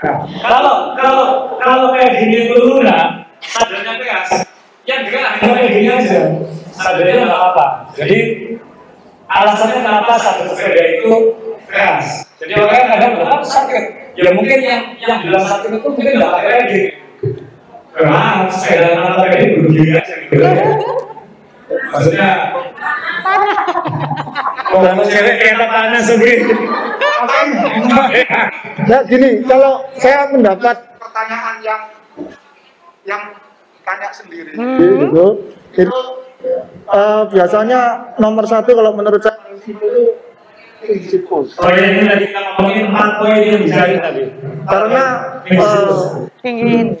Nah, kalau kalau kalau kayak gini itu lunak, sadarnya keras, yang gerak hanya kayak gini aja. Sadarnya nggak apa. Jadi alasannya kenapa sadar sepeda itu keras. Jadi orang kadang bilang sakit. Ya mungkin yang yang bilang sakit itu mungkin nggak pakai padding. Nah, sepeda yang pakai padding begini aja gitu. Maksudnya kalau cewek kayak panas sendiri. Nah gini, kalau saya mendapat pertanyaan yang yang tanya sendiri, Hmm. gitu, itu eh, biasanya nomor satu kalau menurut saya itu prinsipus. Oh ya ini tadi kita ngomongin empat poin yang dicari tadi. Karena Pingin.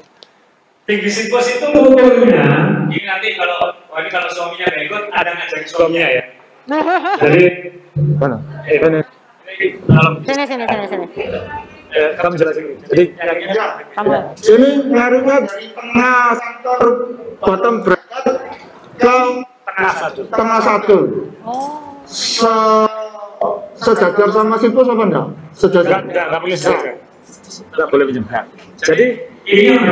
Tinggi sipos itu ukurnya. Ini nanti kalau oh ini kalau suaminya ikut, ada ngajakin suaminya ya. Jadi mana? eh, Sini, sini, sini, sini. Eh, kamu jelasin. Jadi nyarinya Kamu. Ini ngaruhnya dari tengah sektor bottom bracket ke tengah satu. tengah satu. Oh. Se sejajar sama sipus apa enggak? Sejajar. enggak, enggak boleh sejajar. Enggak boleh pinjam. Jadi ini yang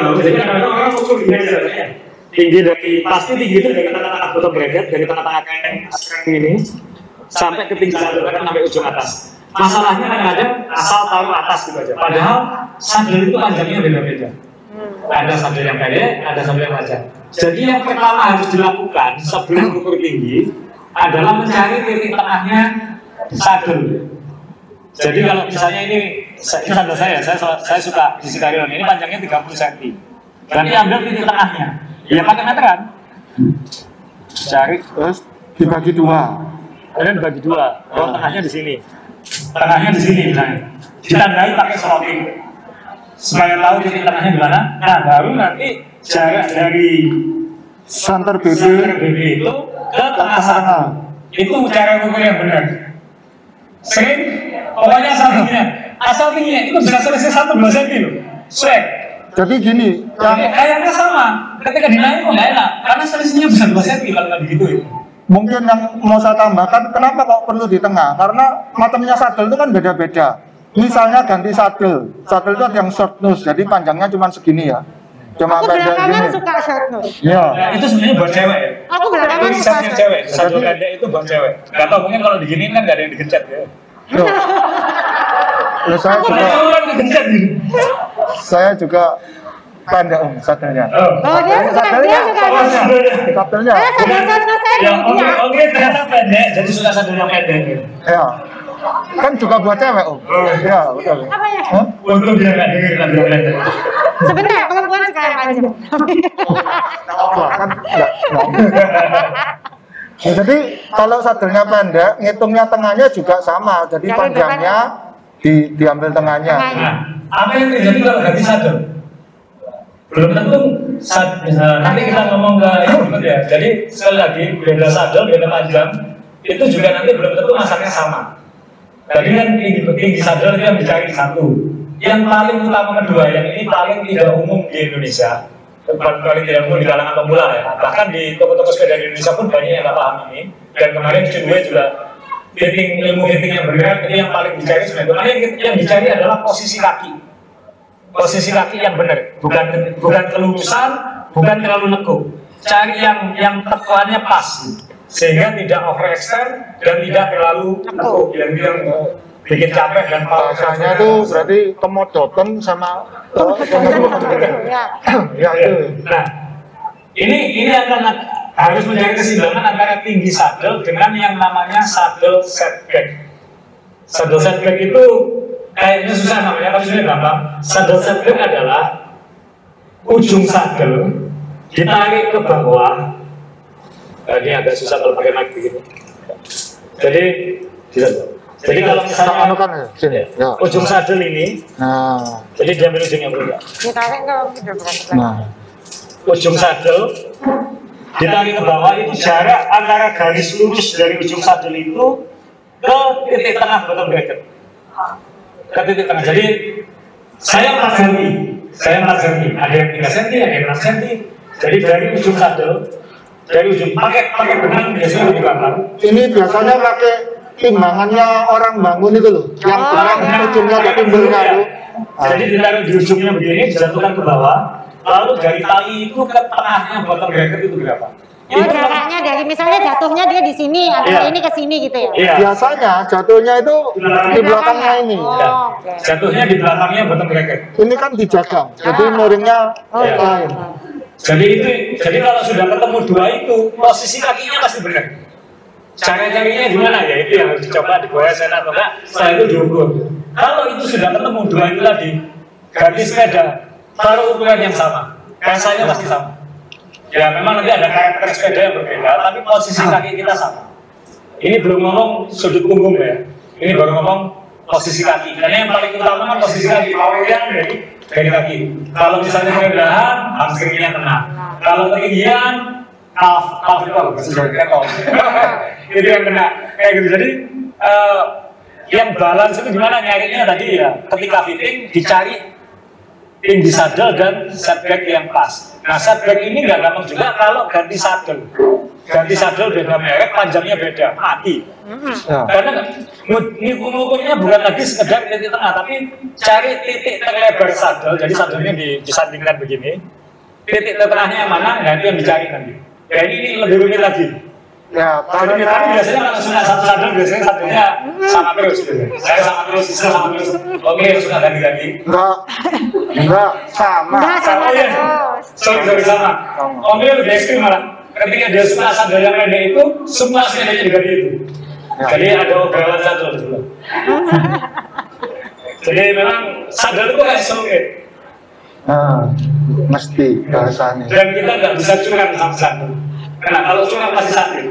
tahu. Jadi kadang-kadang orang ukur ya. Tinggi dari pasti tinggi itu dari tengah-tengah bottom bracket, dari tengah-tengah kayak sekarang ini sampai ke tinggi satu sampai ujung atas. Masalahnya kadang-kadang asal taruh atas gitu aja. Padahal sandal itu panjangnya beda-beda. Ada sandal yang pendek, ada sandal yang panjang. Jadi yang pertama harus dilakukan sebelum ukur tinggi adalah mencari titik tengahnya sadel. Jadi kalau misalnya ini, ini sandal saya, saya, saya suka isi karyon ini panjangnya 30 cm. Berarti ambil titik tengahnya. Ya pakai meteran. Cari, Terus dibagi dua. kemudian bagi dua. Oh, tengahnya di sini. Tengahnya di sini misalnya. Ditandai pakai slotting. Supaya tahu titik tengahnya di mana. Nah, baru nanti jarak dari Center sumber BB itu ke tengah sana. Itu cara ukur yang benar. Sering, pokoknya asal tingginya. Asal tingginya itu bisa selesai satu dua senti loh. Swag. Jadi gini, airnya sama. Ketika dinaik kok nggak enak. Karena selisihnya bisa dua senti kalau nggak digituin. Mungkin yang mau saya tambahkan, kenapa kok perlu di tengah? Karena macamnya sadel itu kan beda-beda. Misalnya ganti sadel, sadel itu ada yang short nose, jadi panjangnya cuma segini ya, cuma Aku belakangan gini. suka short nose. Ya, Nah, itu sebenarnya buat cewek ya. Aku belakangan suka short cewek. Satu pendek itu buat cewek. Gak tau mungkin kalau diginiin kan nggak ada yang digencet ya. Yo. Ya, saya Aku juga, gini. saya juga pendek om sadelnya. Oh. Oh, dia suka, dia suka. Oh, Saya Yang dulu oke dia. oke ternyata pendek, jadi suka yang pendek. ya, kan juga buat cewek om. Ya, betul. Apa ya? Hah? Untuk dia nggak dengar kan. Sebentar, perempuan panjang. Nggak apa, kan nggak- nggak. Ya, jadi kalau sadelnya pendek, ngitungnya tengahnya juga sama. Jadi Yang panjangnya di, diambil tengahnya. Nah, apa yang terjadi kalau ganti sadel? Belum tentu sad, nah, nanti kita ngomong ke ya. Jadi sekali lagi beda sadel, beda panjang itu juga nanti belum tentu masaknya sama. Tadi kan tinggi, tinggi sadar itu yang dicari satu. Yang paling utama kedua, yang ini paling tidak umum di Indonesia, paling, paling tidak umum di kalangan pemula ya. Bahkan di toko-toko sepeda di Indonesia pun banyak yang nggak paham ini. Dan kemarin kedua juga fitting ilmu fitting yang bergerak itu yang paling dicari sebenarnya. Yang dicari adalah posisi kaki. Posisi kaki yang benar, bukan bukan kelurusan, bukan terlalu nekuk. Cari yang yang tekuannya pas sehingga tidak overextend dan tidak terlalu nekuk yang yang bikin capek dan bahasanya itu berarti kemodoten sama Ya. ya itu Nah, ini ini akan harus mencari keseimbangan antara tinggi saddle dengan yang namanya saddle setback. Saddle setback itu kayaknya susah namanya, tapi sebenarnya gampang. Saddle setback adalah ujung saddle ditarik ke bawah. Nah, ini agak susah kalau pakai mic begitu. Jadi. Jadi kalau sama anu misalnya kan ya sini ya ujung saddle ini, nah jadi diambil ujungnya berubah. Ditarik ke berapa? nah ujung saddle ditarik ke bawah itu jarak antara garis lurus dari ujung saddle itu ke titik tengah bottom bracket ke titik tengah jadi saya 4 cm saya 4 cm ada yang 3 cm ada yang 6 cm jadi dari ujung saddle dari ujung pakai pakai benang biasanya lebih gampang. ini biasanya pakai timbangannya orang bangun itu loh yang Oh, ya. ujungnya ada timbulnya itu Iya. jadi ditaruh di ujungnya begini dijatuhkan ke bawah lalu dari tali itu ke tengahnya bottom bracket itu berapa Oh jaraknya dari misalnya jatuhnya dia di sini, antara Iya. ini ke sini gitu ya? iya biasanya jatuhnya itu di belakangnya ini Oh, Ya. oke. jatuhnya di belakangnya bottom bracket. ini kan dijaga jadi miringnya Oh, Ya. lain Jadi itu, jadi kalau sudah ketemu dua itu, posisi kakinya pasti benar. Cara carinya gimana ya? Itu yang harus dicoba digoyahkan atau enggak. Setelah itu diukur. Kalau itu sudah ketemu dua itu tadi, ganti sepeda, taruh ukuran yang sama, rasanya pasti sama. Ya memang nanti ada karakter sepeda yang berbeda, tapi posisi kaki kita sama. Ini belum ngomong sudut punggung ya. Ini baru ngomong posisi kaki. Karena yang paling utama kan posisi kaki. Awalnya dari dari kaki. Kalau misalnya kerendahan, hamstringnya kena. Kalau ketinggian, calf, calf itu apa? Sudah ketol. itu yang kena. Kayak gitu. Jadi eh, yang balance itu gimana nyarinya tadi ya? Ketika fitting dicari tinggi saddle dan setback yang pas. Nah setback ini nggak gampang juga kalau ganti saddle. Ganti saddle beda merek, panjangnya beda, mati. ya. Karena ini ngukurnya bukan lagi sekedar titik tengah, tapi cari titik terlebar saddle. Jadi saddlenya di, disandingkan begini. Titik tengahnya mana, itu yang dicari nanti. Ya ini, ini lebih rumit lagi. Ya Kalau kalau kita biasanya kalau sudah satu saddle, biasanya saddlenya sama terus. Gitu. Saya sama terus, saya sama terus. Oke, sudah ganti-ganti. enggak enggak sama Enggak sama Oh terus. sorry, sorry sama. Om dia lebih ekstrim malah. Ketika dia suka sandal yang pendek itu, semua sepedanya diganti itu. Ya. Jadi ada obralan sandal di sebelah. Jadi memang sandal itu kayak sulit. nah mesti bahasanya Dan kita nggak bisa curang sama sandal. Karena kalau curang pasti sakit.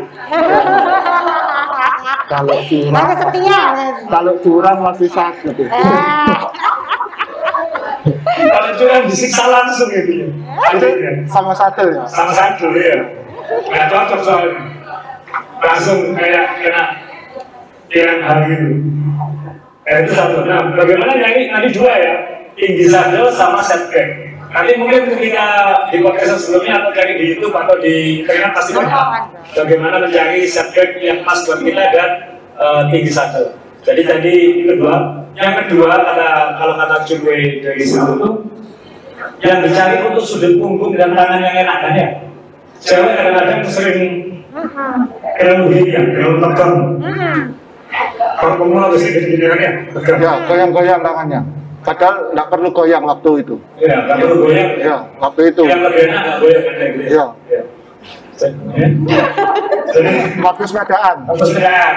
kalau curang Harus setia. kalau curang masih sakit. Eh, Kalau curang disiksa langsung gitu ya. itu sama sadel ya Sama sandal ya. Nggak cocok soalnya. Langsung kayak kena tiang hari itu. Eh, itu satu. Nah, bagaimana nyari nanti dua ya? Tinggi saddle sama setback. Nanti mungkin ketika di podcast sebelumnya atau cari di YouTube atau di internet pasti banyak. Bagaimana mencari setback yang pas buat kita dan eh, tinggi saddle. Jadi tadi itu dua. Yang kedua kata kalau kata Cunwe dari situ itu yang dicari untuk sudut punggung dan tangan yang enak kan ya. Cewek kadang-kadang sering kerel begini ya, kerel tekan. Kalau pemula bisa gini-gini kan ya goyang-goyang tangannya padahal nggak perlu goyang waktu itu Ya, nggak perlu goyang. ya waktu itu Yang lebih enak nggak goyang kan kayak gitu ya. ya Ya. Ya. Jadi waktu sepedaan waktu sepedaan,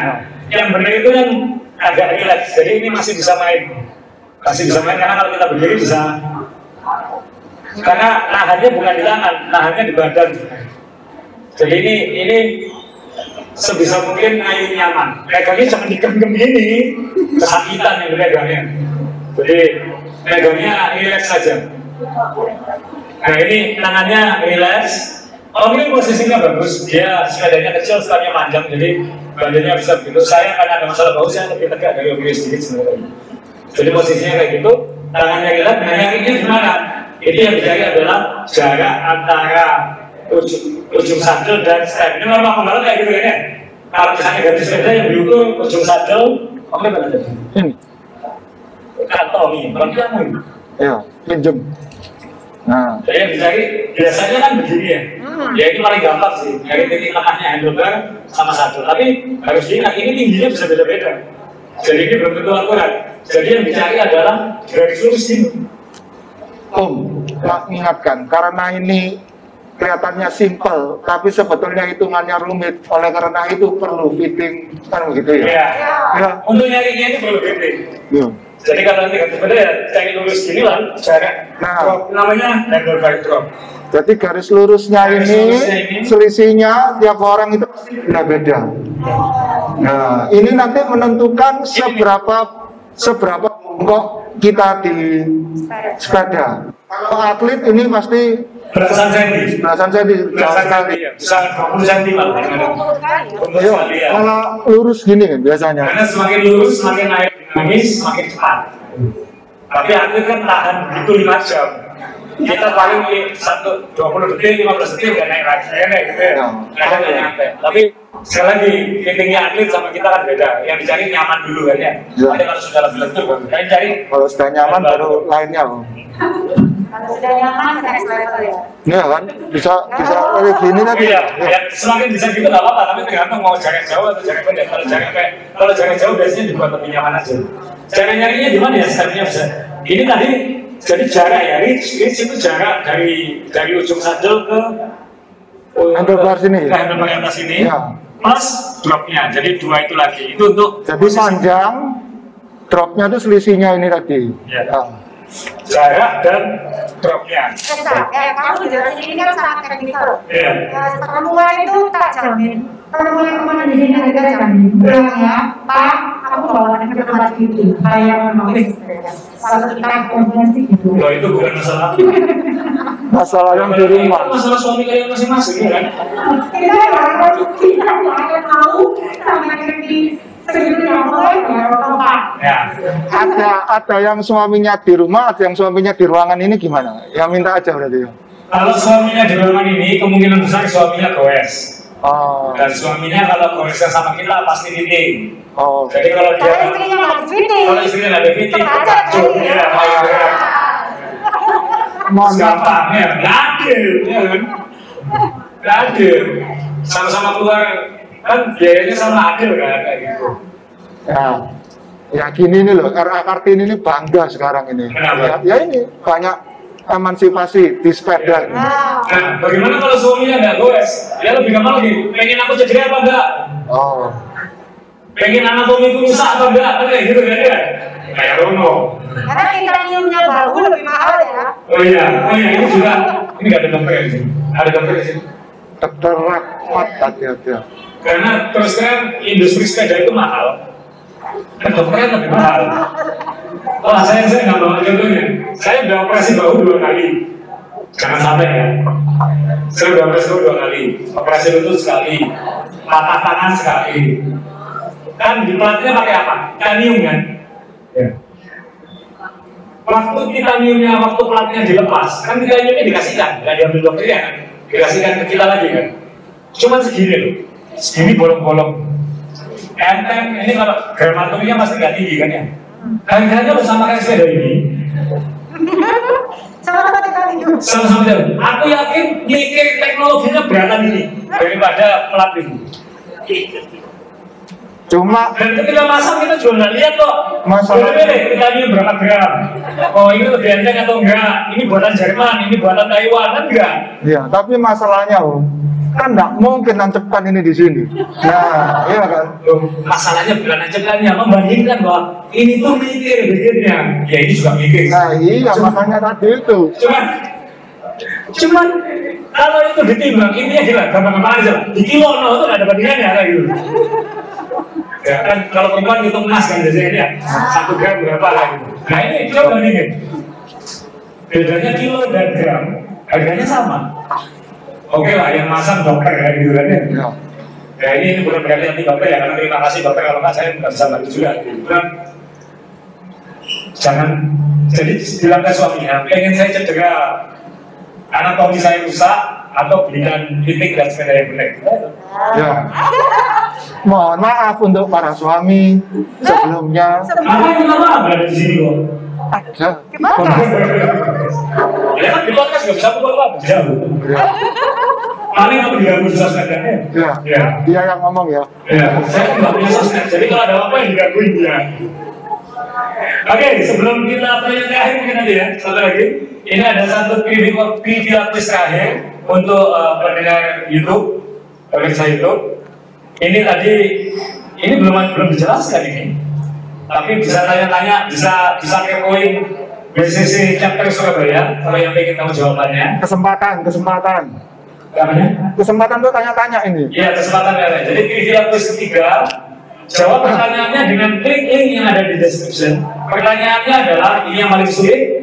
yang benar itu yang agak rileks. Jadi ini masih bisa main, masih bisa main karena kalau kita berdiri bisa. Karena nahannya bukan di tangan, nahannya di badan. Jadi ini ini sebisa mungkin ngayun nyaman. Megangnya jangan digenggam gini, kesakitan yang megangnya. Jadi megangnya relax saja. Nah ini tangannya relax, Om ini posisinya bagus, dia sepedanya kecil, stangnya panjang, jadi badannya bisa begitu. Saya karena ada masalah bau, saya lebih tegak dari Om ini sedikit sebenarnya. Jadi posisinya kayak gitu, tangannya kita, nah nyarinya gimana? Ini yang dicari adalah jarak antara ujung, ujung sadel dan stem. Ini memang pembalap kayak gitu kan ya? Kalau misalnya ganti sepeda yang diukur ujung sadel, oke benar ada. Kantongi, kalau kita mau. ya, pinjem. Nah, Jadi yang dicari biasanya kan begini ya. Hmm. Ya ini paling gampang sih. Dari titik tengahnya handlebar sama satu. Tapi harus diingat ini tingginya bisa beda-beda. Jadi ini belum tentu akurat. Jadi yang dicari adalah garis lurus ini. Om, Pak ingatkan, karena ini kelihatannya simpel, tapi sebetulnya hitungannya rumit. Oleh karena itu perlu fitting, kan begitu ya? Ya. Ya. Untuk nyarinya itu perlu gede. Ya. Jadi kalau nanti ganti sepeda ya cari lurus gini lah jarak. Nah. Drop namanya handlebar drop. Jadi garis lurusnya Garis ini, lurusnya ini. selisihnya tiap orang itu pasti beda-beda. Nah, ini nanti menentukan seberapa seberapa bongkok kita di sepeda. Kalau atlet ini pasti Belasan senti. belasan senti Belasan senti ya. Bisa 20 senti malah. Iya, ya. kalau lurus gini kan biasanya. Karena semakin lurus, semakin naik dinamis, semakin cepat. Tapi atlet kan tahan begitu 5 jam. Kita paling di satu 20 detik, 15 detik udah naik lagi ya kayak gitu ya. Ya. Kadang nggak nyampe. Tapi sekali lagi fittingnya atlet sama kita kan beda. Yang dicari nyaman dulu kan ya. Ya. Nanti kalau sudah lebih lentur baru kan cari. Kalau sudah nyaman baru lainnya. Kalau sudah nyaman, next level ya. Iya kan, bisa bisa kayak gini tadi. Iya, ya, semakin bisa gitu nggak apa-apa, tapi tergantung mau jarak jauh atau jarak pendek. Kalau jarak pendek, kalau jarak jauh biasanya dibuat lebih nyaman aja. Cara nyarinya di mana ya? Stepnya bisa. Ini tadi jadi jarak ya, reach, reach itu jarak dari dari ujung sadel ke Handlebar sini. Ke handlebar atas ini. Iya. Plus dropnya, jadi dua itu lagi. Itu untuk Jadi panjang, dropnya itu selisihnya ini tadi. Iya. Ah. Jarak dan dropnya. Bisa, eh, kamu jelasin ini kan sangat teknikal. Iya. Ya, semua itu tak jamin. Mulai ke mana di sini ada jamin. Bilang ya, Pak, aku bawa ke tempat itu. Kayak memang. Kalau kita konvensi gitu. Loh itu bukan masalah. Masalah yang di rumah. Masalah suami kalian masing-masing kan. Kita yang kita yang akan tahu sama yang di ya. Ya. Ada ada yang suaminya di rumah, ada yang suaminya di ruangan ini gimana? Yang minta aja berarti. ya? Kalau suaminya di ruangan ini, kemungkinan besar suaminya goes. Oh, Dan suaminya kalau goesnya sama kita pasti fitting. oh. Jadi kalau dia Kalau istrinya nggak fitting. kalau istrinya nggak ada fitting, aja takjub kali ya. ya. Mohon maaf. Gampangnya nggak adil, ya kan? Nggak. Sama-sama keluar kan biayanya sama adil kan kayak gitu. Ya, ya gini nih loh, RA Kartini ini bangga sekarang ini. Kenapa? Ya, ya ini banyak emansipasi di sepeda. Nah, Nah, bagaimana kalau suaminya nggak goes? Dia lebih gampang lagi. Pengen aku jadi apa enggak? Oh, Pengen anatomiku rusak apa enggak? Kan kayak gitu kan ya? Kayak Rono. karena titaniumnya baru lebih mahal ya. Oh iya, oh iya ini juga. Ini nggak ada di sini. Ada di sini. Dokter Rahmat hati-hati. ya. Karena terus terang industri sepeda itu mahal. Dan dokternya lebih mahal. Wah saya saya nggak bawa contohnya. Saya udah operasi bahu dua kali. Jangan sampai ya. Saya udah operasi bahu dua kali. Operasi lutut sekali. Patah tangan sekali. Kan di platnya pakai apa? Titanium kan? Ya. Waktu titaniumnya, waktu platnya dilepas, kan titaniumnya dikasihkan, nggak diambil dokternya kan? Dikasihkan ke kita lagi kan? Cuman segini loh, segini bolong-bolong. Enteng, ini kalau gramaturnya pasti nggak tinggi kan ya? Harganya lo sama kayak sepeda ini, Sama titanium. sama-sama jauh. Aku yakin mikir teknologinya beratan ini daripada plat ini. Cuma Dan ketika masang kita juga nggak lihat kok. Masalah- ini kita ini berapa gram? Oh ini lebih enteng atau enggak? Ini buatan Jerman, ini buatan Taiwan kan enggak? ya, tapi masalahnya Om, kan nggak mungkin nancapkan ini di sini. Nah, iya kan? Loh, masalahnya bukan ajakannya, membandingkan bahwa ini tuh mikir bikinnya. Ya ini juga mikir. Nah, iya makanya tadi itu. Cuman, cuman kalau itu ditimbang, ini ya gila, gampang-gampang aja. Di kilo no itu nggak ada bandingannya kayak gitu. Ya kan kalau perempuan hitung emas kan biasanya dia satu gram berapa lah gitu. Nah ini coba bandingin. Bedanya kilo dan gram, harganya sama. oke lah yang masang dokter ya gitu kan ya. Ya. Ya ini, ini bukan berarti anti dokter ya, karena terima kasih dokter kalau nggak saya nggak bisa bantu juga. Gitu kan. Jangan jadi bilang ke suaminya, pengen saya cedera anatomi saya rusak atau belikan titik dan sepeda yang benar. Ya. Mohon maaf untuk para suami sebelumnya. Apa yang lama berada di sini kok? Ada. Gimana? Ya kan di podcast nggak bisa pukul apa jauh. Ya. Paling aku diganggu di sosmednya. Ya. Ya. Dia yang ngomong ya. Ya, saya nggak punya sosmed, jadi kalau ada apa yang digangguin dia. Oke, sebelum kita tanya terakhir mungkin nanti ya, satu lagi. Ini ada satu preview artis terakhir untuk uh, pendengar YouTube, pemirsa YouTube. Ini tadi, ini belum belum dijelaskan ini, tapi bisa tanya-tanya, bisa bisa kepoin BCC chapter Surabaya kalau yang ingin tahu jawabannya. Kesempatan, kesempatan. Namanya? Kesempatan tuh tanya-tanya ini. Iya, kesempatan ada. Jadi trivia quiz ketiga, jawab pertanyaannya dengan klik link yang ada di description. Pertanyaannya adalah, ini yang paling sulit,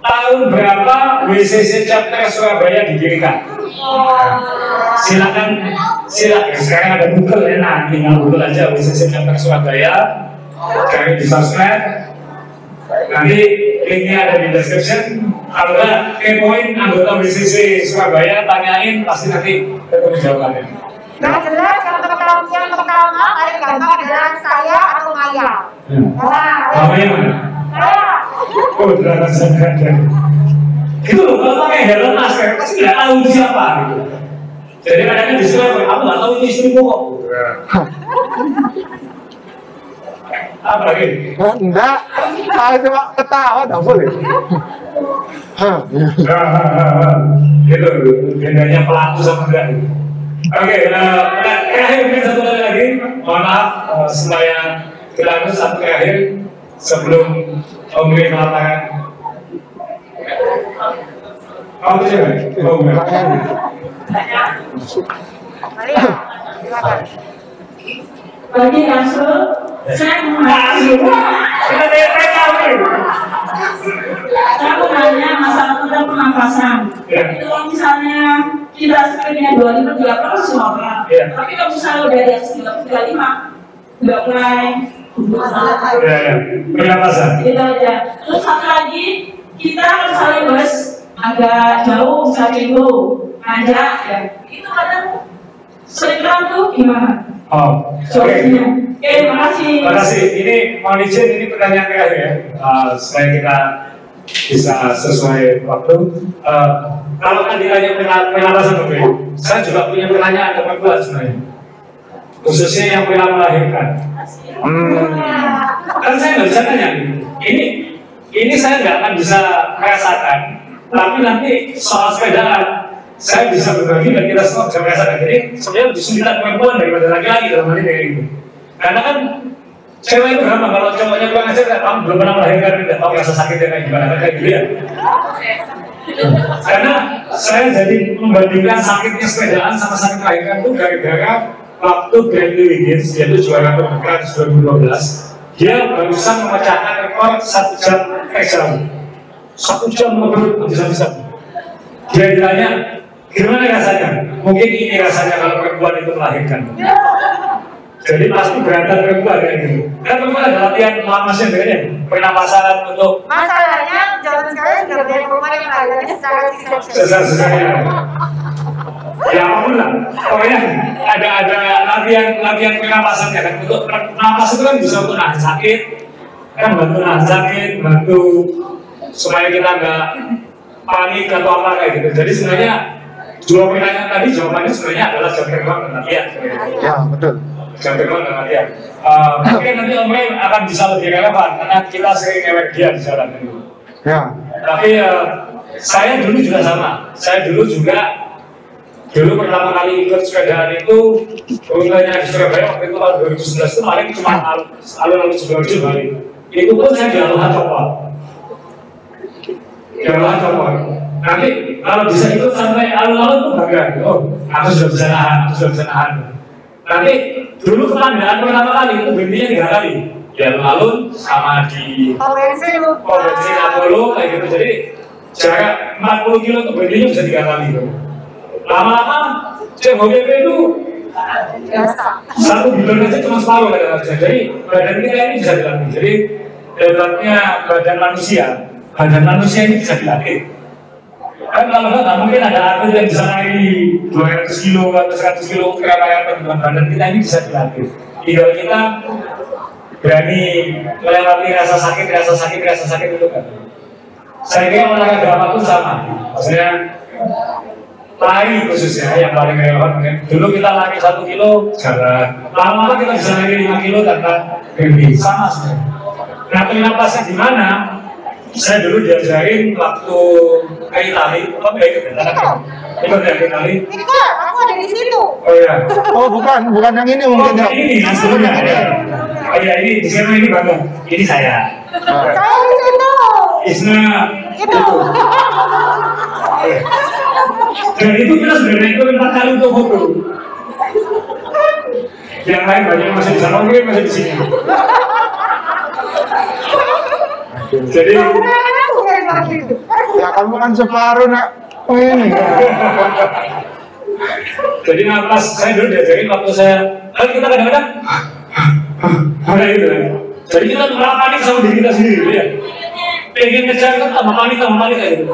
tahun berapa WCC Chapter Surabaya didirikan? Silakan, silakan. Sekarang ada Google ya, nah tinggal Google aja WCC Chapter Surabaya, cari di sosmed, nanti linknya ada di description kalau nggak kepoin anggota BCC Surabaya tanyain pasti nanti ketemu jawabannya Yang jelas yang pertama, yang pertama paling gampang adalah saya atau Maya. Nah, Mama yang mana? saya. Oh, saya ada. Gitu loh, kalau pakai helm masker pasti nggak tahu itu siapa gitu. Jadi kadang-kadang di Surabaya, aku nggak tahu itu istrimu kok. Apa lagi? Enggak. Saya cuma ketawa, enggak boleh. Ya. gitu bedanya pelaku sama enggak gitu. Oke, eh, terakhir mungkin satu lagi, mohon maaf eh, supaya kita harus satu terakhir sebelum Ya? Oh, enggak. Maria, silakan. Bagi Rasul, saya mau saya nanya masalah tentang pernapasan. Ya. Itu kalau misalnya semua orang. Iya. Tapi kalau misalnya udah di atas tiga tiga lima, udah mulai Ya, ya. Pernapasan. gitu aja. Terus satu lagi, kita misalnya bos agak jauh itu ngajak ya, itu kadang sering tuh gimana? Oh, oke. Solusinya. Oke, terima kasih. Terima kasih. Ini mohon izin ini pertanyaan terakhir ya, uh, supaya kita bisa sesuai waktu. Uh, kalau kan ditanya pena- penapasan dulu, saya juga punya pertanyaan ke perempuan sebenarnya, khususnya yang pernah melahirkan. Hmm. Kan saya nggak bisa tanya nih. Ini ini saya nggak akan bisa merasakan, tapi nanti soal sepedaan saya bisa berbagi dan kita semua bisa merasakan. Jadi sebenarnya lebih sulitan perempuan daripada laki-laki dalam hal ini kayak gitu. Karena kan cewek itu gampang kalau cowoknya kurang aja nggak tahu belum pernah melahirkan nggak tahu rasa sakitnya kayak gimana kayak gitu ya. Karena saya jadi membandingkan sakitnya sepedaan sama sakit melahirkan itu gara-gara waktu Bradley Wiggins yaitu juara terdekat 2012 dia barusan memecahkan rekor satu jam eh jam satu jam ngobrol bisa-bisa dia ditanya gimana rasanya? Mungkin ini rasanya kalau perempuan itu melahirkan. Jadi pasti berantar perempuan kayak gitu. Kan perempuan ada latihan lamasnya dengan pernapasan untuk Masalahnya zaman sekarang sudah banyak perempuan yang melakukannya secara sesar-sesarnya ya apa pun lah. Pokoknya ada ada latihan latihan pernapasannya kan. Untuk pernapas itu kan bisa untuk nahan sakit. Kan bantu nahan sakit bantu supaya kita nggak panik atau apa kayak gitu. Jadi sebenarnya dua pertanyaan tadi jawabannya sebenarnya adalah jam terbang dan latihan. Ya, betul. jam terbang dan latihan. Eh, mungkin nanti Om Ray akan bisa lebih relevan karena kita sering ngewek dia di jalan dulu. Ya. tapi eh, saya dulu juga sama. Saya dulu juga dulu pertama kali ikut sepedaan itu rutenya di Surabaya waktu itu tahun 2011 itu paling cuma al- alun-alun Sidoarjo balik itu pun saya di Aloha Copot di Copot nanti kalau bisa ikut sampai alun-alun tuh bangga oh aku sudah bisa nahan aku sudah bisa nahan nanti dulu kepandaan pertama kali itu berhentinya tiga kali di alun-alun sama di. Oh, bensin Apollo kayak gitu. Jadi jarak 40 kilo itu berhentinya bisa tiga kali gitu. Lama-lama cek HPP itu satu bulan aja cuma separuh kadang aja jadi badan kita ini bisa dilatih. Jadi hebatnya badan manusia. Badan manusia ini bisa dilatih. Kan kalau nggak mungkin ada atlet yang bisa naik 200 kilo atau 100 kilo kereta yang dengan badan kita ini bisa dilatih. Tinggal kita berani melewati rasa sakit rasa sakit rasa sakit itu kan. Saya kira olahraga apa pun sama. Maksudnya lari khususnya yang paling relevan. Mungkin dulu kita lari satu kilo jalan. Lama-lama kita bisa lari lima kilo tanpa berhenti. Sama sebenarnya. Nah penapasnya di mana? Saya dulu diajarin waktu ke Itali apa ya ikut ya ke Itali Ini kok, aku ada di situ. oh iya. Oh bukan, bukan yang ini oh mungkin ya. ini yang sebelumnya ya oh iya ini di sana ini bagus. Ini saya. Saya di situ. Isna Itu. dan itu kita sudah turun empat kali untuk foto. Yang lain banyak masih di sana mungkin masih di sini. Jadi ya kamu kan separuh nak. Oh ini. jadi napas saya dulu diajarin waktu saya kan kita kadang-kadang ada gitu kan. Jadi kita panik sama diri kita sendiri ya pengen ngejar kan tambah panik tambah panik kayak gitu.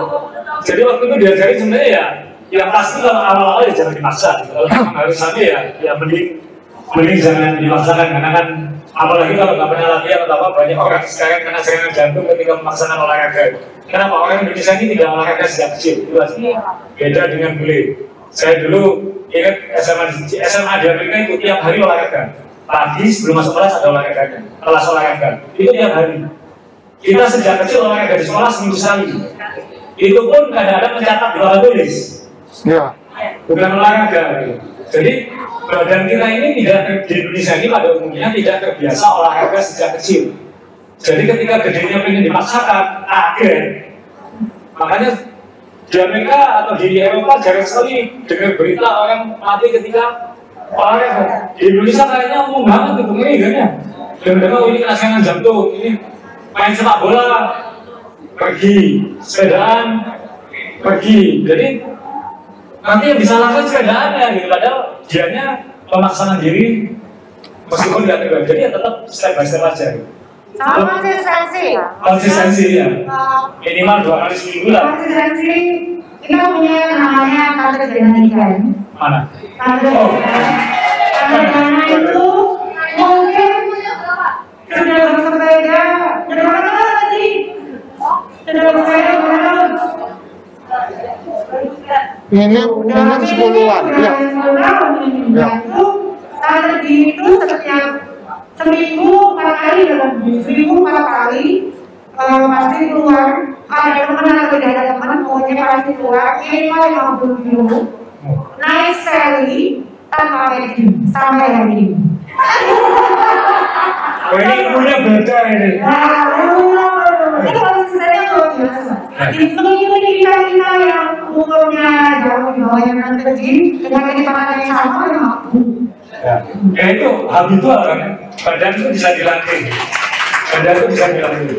Jadi waktu itu diajarin sebenarnya ya yang pasti kalau awal-awal ya jangan dipaksa gitu. kalau memang harus sampai ya ya mending mending jangan dipaksakan. Karena kan apalagi kalau nggak pernah latihan atau apa banyak orang sekarang kena serangan jantung ketika memaksakan olahraga. Kenapa? Orang Indonesia ini tidak olahraga sejak kecil jelas beda dengan bule. Saya dulu ingat SMA di- SMA di Amerika itu tiap hari olahraga. Pagi sebelum masuk kelas ada olahraga kelas olahraga. Itu tiap hari kita sejak kecil olahraga di sekolah seminggu sekali. Itu pun kadang-kadang mencatat di papan tulis. Ya. bukan olahraga. Jadi badan kita ini tidak di Indonesia ini pada umumnya tidak terbiasa olahraga sejak kecil. Jadi ketika gedenya pengen dipaksakan kaget makanya di Amerika atau di Eropa jarang sekali dengar berita orang mati ketika olahraga. Di Indonesia kayaknya umum banget itu ini kan ya? Dengar oh ini kena serangan jantung. Ini main sepak bola pergi sepedaan pergi. Jadi nanti yang disalahkan sepedaannya gitu. Padahal dianya memaksakan diri meskipun tidak terbaik jadi ya tetap step by step aja. Gitu. Sama konsistensi. Konsistensi ya. Minimal dua kali seminggu lah. Konsistensi. Kita punya namanya tante dinamika. mana? Tante Oh. Dana itu mungkin sudah bersepeda tadi? Ini mungkin sepuluhan. Ya. Ya. Tante itu setiap seminggu empat kali dalam seminggu empat kali eh, pasti keluar ada teman atau tidak ada teman pokoknya pasti keluar minimal 50 kilo naik seli tanpa packing sampai hari ini. oh ini ilmunya beda ini. Nah, ini konsistennya luar biasa. Seminggu kita kita yang umurnya jauh di bawahnya kan kecil dengan kecepatan yang sama yang mampu. ya. ya itu habitual kan badan itu bisa dilatih. Badan itu bisa dilatih.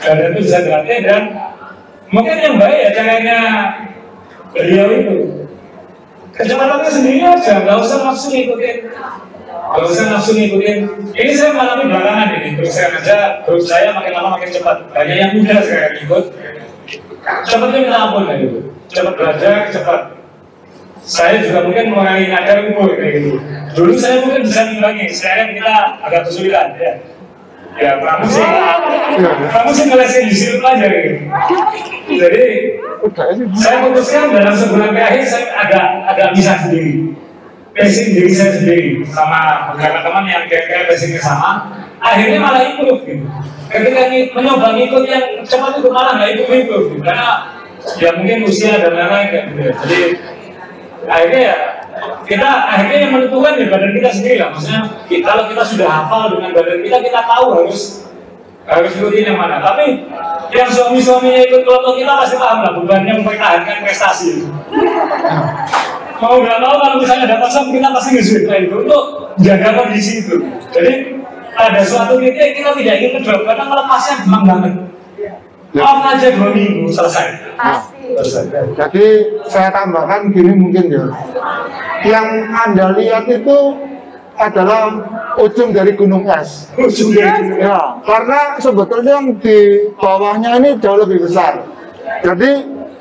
Badan itu bisa dilatih dan mungkin yang baik ya caranya beliau itu. Kecepatannya sendiri aja nggak usah nafsu ngikutin nggak usah nafsu ngikutin. Ini saya mengalami belakangan ini. Terus saya aja grup saya makin lama makin cepat. Banyak yang muda sekarang ikut. Cepatnya minta ampun kayak gitu cepat belajar cepat. Saya juga mungkin mengurangi kadar umur kayak gitu. Dulu saya mungkin bisa mengurangi, sekarang kita agak kesulitan ya. Ya, kamu sih, kamu sih ngelesin di situ aja kayak gitu. Jadi saya putuskan dalam sebulan terakhir saya agak agak bisa sendiri. Pacing diri saya sendiri sama beberapa teman yang kira-kira pacingnya sama, akhirnya malah improve gitu. Ketika mencoba ngikut yang cepat itu malah nggak improve improve gitu. karena ya mungkin usia dan lain-lain kayak gitu. ya. Jadi akhirnya ya kita akhirnya yang menentukan ya badan kita sendiri lah maksudnya ki- kalau kita sudah hafal dengan badan kita kita tahu harus harus ikutin yang mana tapi yang suami-suaminya ikut kelompok kita pasti paham lah bebannya mempertahankan prestasi mau nggak mau kalau misalnya ada pasang kita pasti kayak itu untuk jaga kondisi itu jadi pada suatu titik kita tidak ingin ngedrop karena melepasnya gampang banget Ya. off aja dua minggu selesai Pasti. Jadi saya tambahkan gini mungkin ya. Yang Anda lihat itu adalah ujung dari gunung es. Ujung dari Ya, karena sebetulnya yang di bawahnya ini jauh lebih besar. Jadi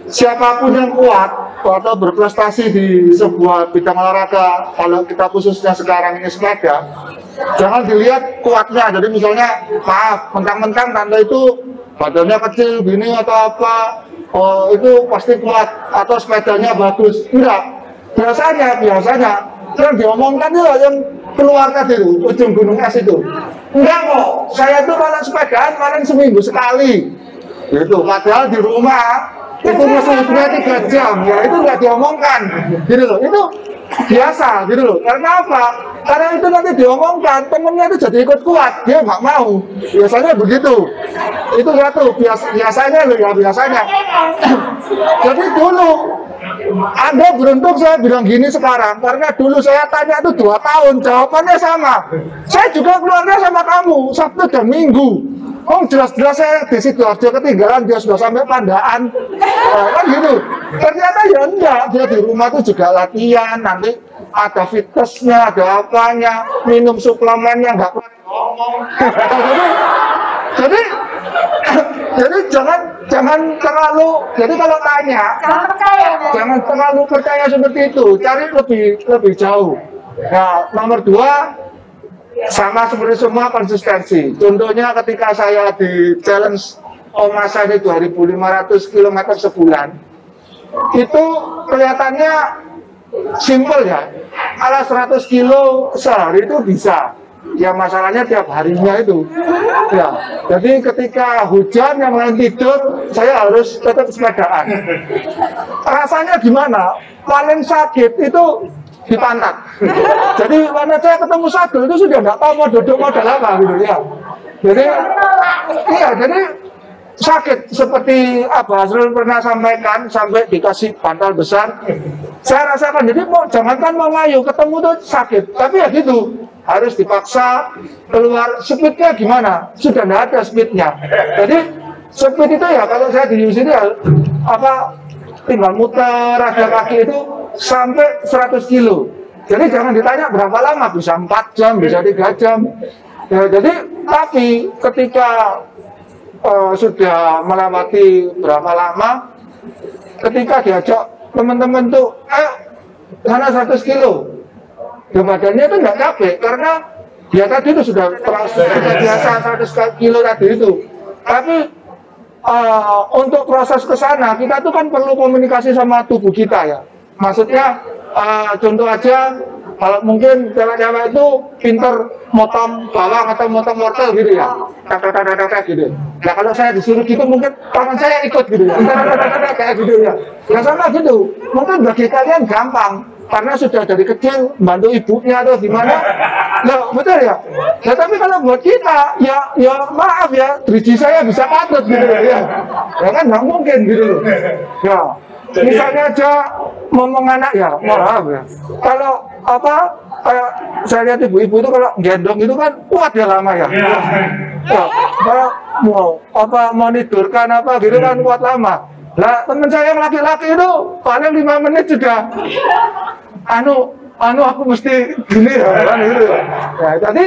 siapa pun yang kuat atau berprestasi di sebuah bidang olahraga, kalau kita khususnya sekarang ini sepeda, jangan dilihat kuatnya. Jadi misalnya, maaf, mentang-mentang tanda itu badannya kecil gini atau apa, oh itu pasti kuat atau sepedanya bagus. Enggak. Biasanya, biasanya yang diomongkan itu yang keluar tadi itu, ujung gunung es itu. Enggak kok, saya tuh kalau sepedaan paling seminggu sekali. Gitu, padahal di rumah itu musuhnya tiga jam, ya itu nggak diomongkan. Gitu loh, itu biasa gitu loh. Karena apa? Karena itu nanti diomongkan, temennya itu jadi ikut kuat, dia nggak mau. Biasanya begitu. Itu satu, bias, biasanya loh ya, biasanya. jadi dulu anda beruntung saya bilang gini sekarang karena dulu saya tanya itu dua tahun jawabannya sama. Saya juga keluarnya sama kamu Sabtu dan Minggu. Oh jelas-jelas saya di sidoarjo ketinggalan dia sudah sampai pandaan. Oh, kan gitu. Ternyata ya enggak. Dia di rumah tuh juga latihan nanti ada fitnessnya ada apanya minum suplemennya nggak kuat ngomong. jadi jadi jangan jangan terlalu jadi kalau tanya Jangan percaya, jangan terlalu percaya seperti itu. Cari lebih lebih jauh. Nah nomor dua sama seperti semua konsistensi. Contohnya ketika saya di challenge Omasa ini 2500 km sebulan itu kelihatannya simple ya. Ala 100 kilo sehari itu bisa. Ya masalahnya tiap harinya itu. Ya jadi ketika hujan yang lain tidur saya harus tetap sepedaan. Rasanya gimana? Paling sakit itu di pantat jadi mana saya ketemu sadul itu sudah nggak tahu mau duduk model apa gitu ya. Jadi iya jadi sakit seperti apa Azrul pernah sampaikan sampai dikasih bantal besar. Saya rasakan jadi mau jangankan mau ngayu ketemu tuh sakit. Tapi ya gitu harus dipaksa keluar. Speednya gimana? Sudah tidak ada speednya. Jadi speed itu ya kalau saya di sini ya apa tinggal muter ada kaki itu sampai 100 kilo. Jadi jangan ditanya berapa lama bisa 4 jam bisa 3 jam. Ya, jadi tapi ketika eh, sudah melewati berapa lama ketika diajak teman-teman tuh ayo sana 100 kilo. Ya badannya itu nggak capek karena dia tadi itu sudah terasa biasa 100 kilo tadi itu. Tapi eh, untuk proses ke sana kita tuh kan perlu komunikasi sama tubuh kita ya maksudnya eh, contoh aja kalau mungkin cewek-cewek itu pinter motong bawang atau motong wortel gitu ya. Kakak-kakak gitu. Nah kalau saya disuruh gitu mungkin tangan saya ikut gitu ya. Kayak gitu ya. Ya sama gitu. Mungkin bagi kalian gampang. Karena sudah dari kecil bantu ibunya atau gimana. Nah betul ya? Ya tapi kalau buat kita ya ya maaf ya. Driji saya bisa patut gitu ya. Ya kan? Nggak mungkin gitu loh. Ya misalnya aja ngomong anak ya maaf ya. Kalau apa kayak saya lihat ibu-ibu itu kalau gendong itu kan kuat ya lama ya. Ya. Kalau mau apa menidurkan apa gitu kan kuat lama. Lah temen saya yang laki-laki itu paling lima menit sudah. Anu anu aku mesti gini ya kan gitu. Ya. ya jadi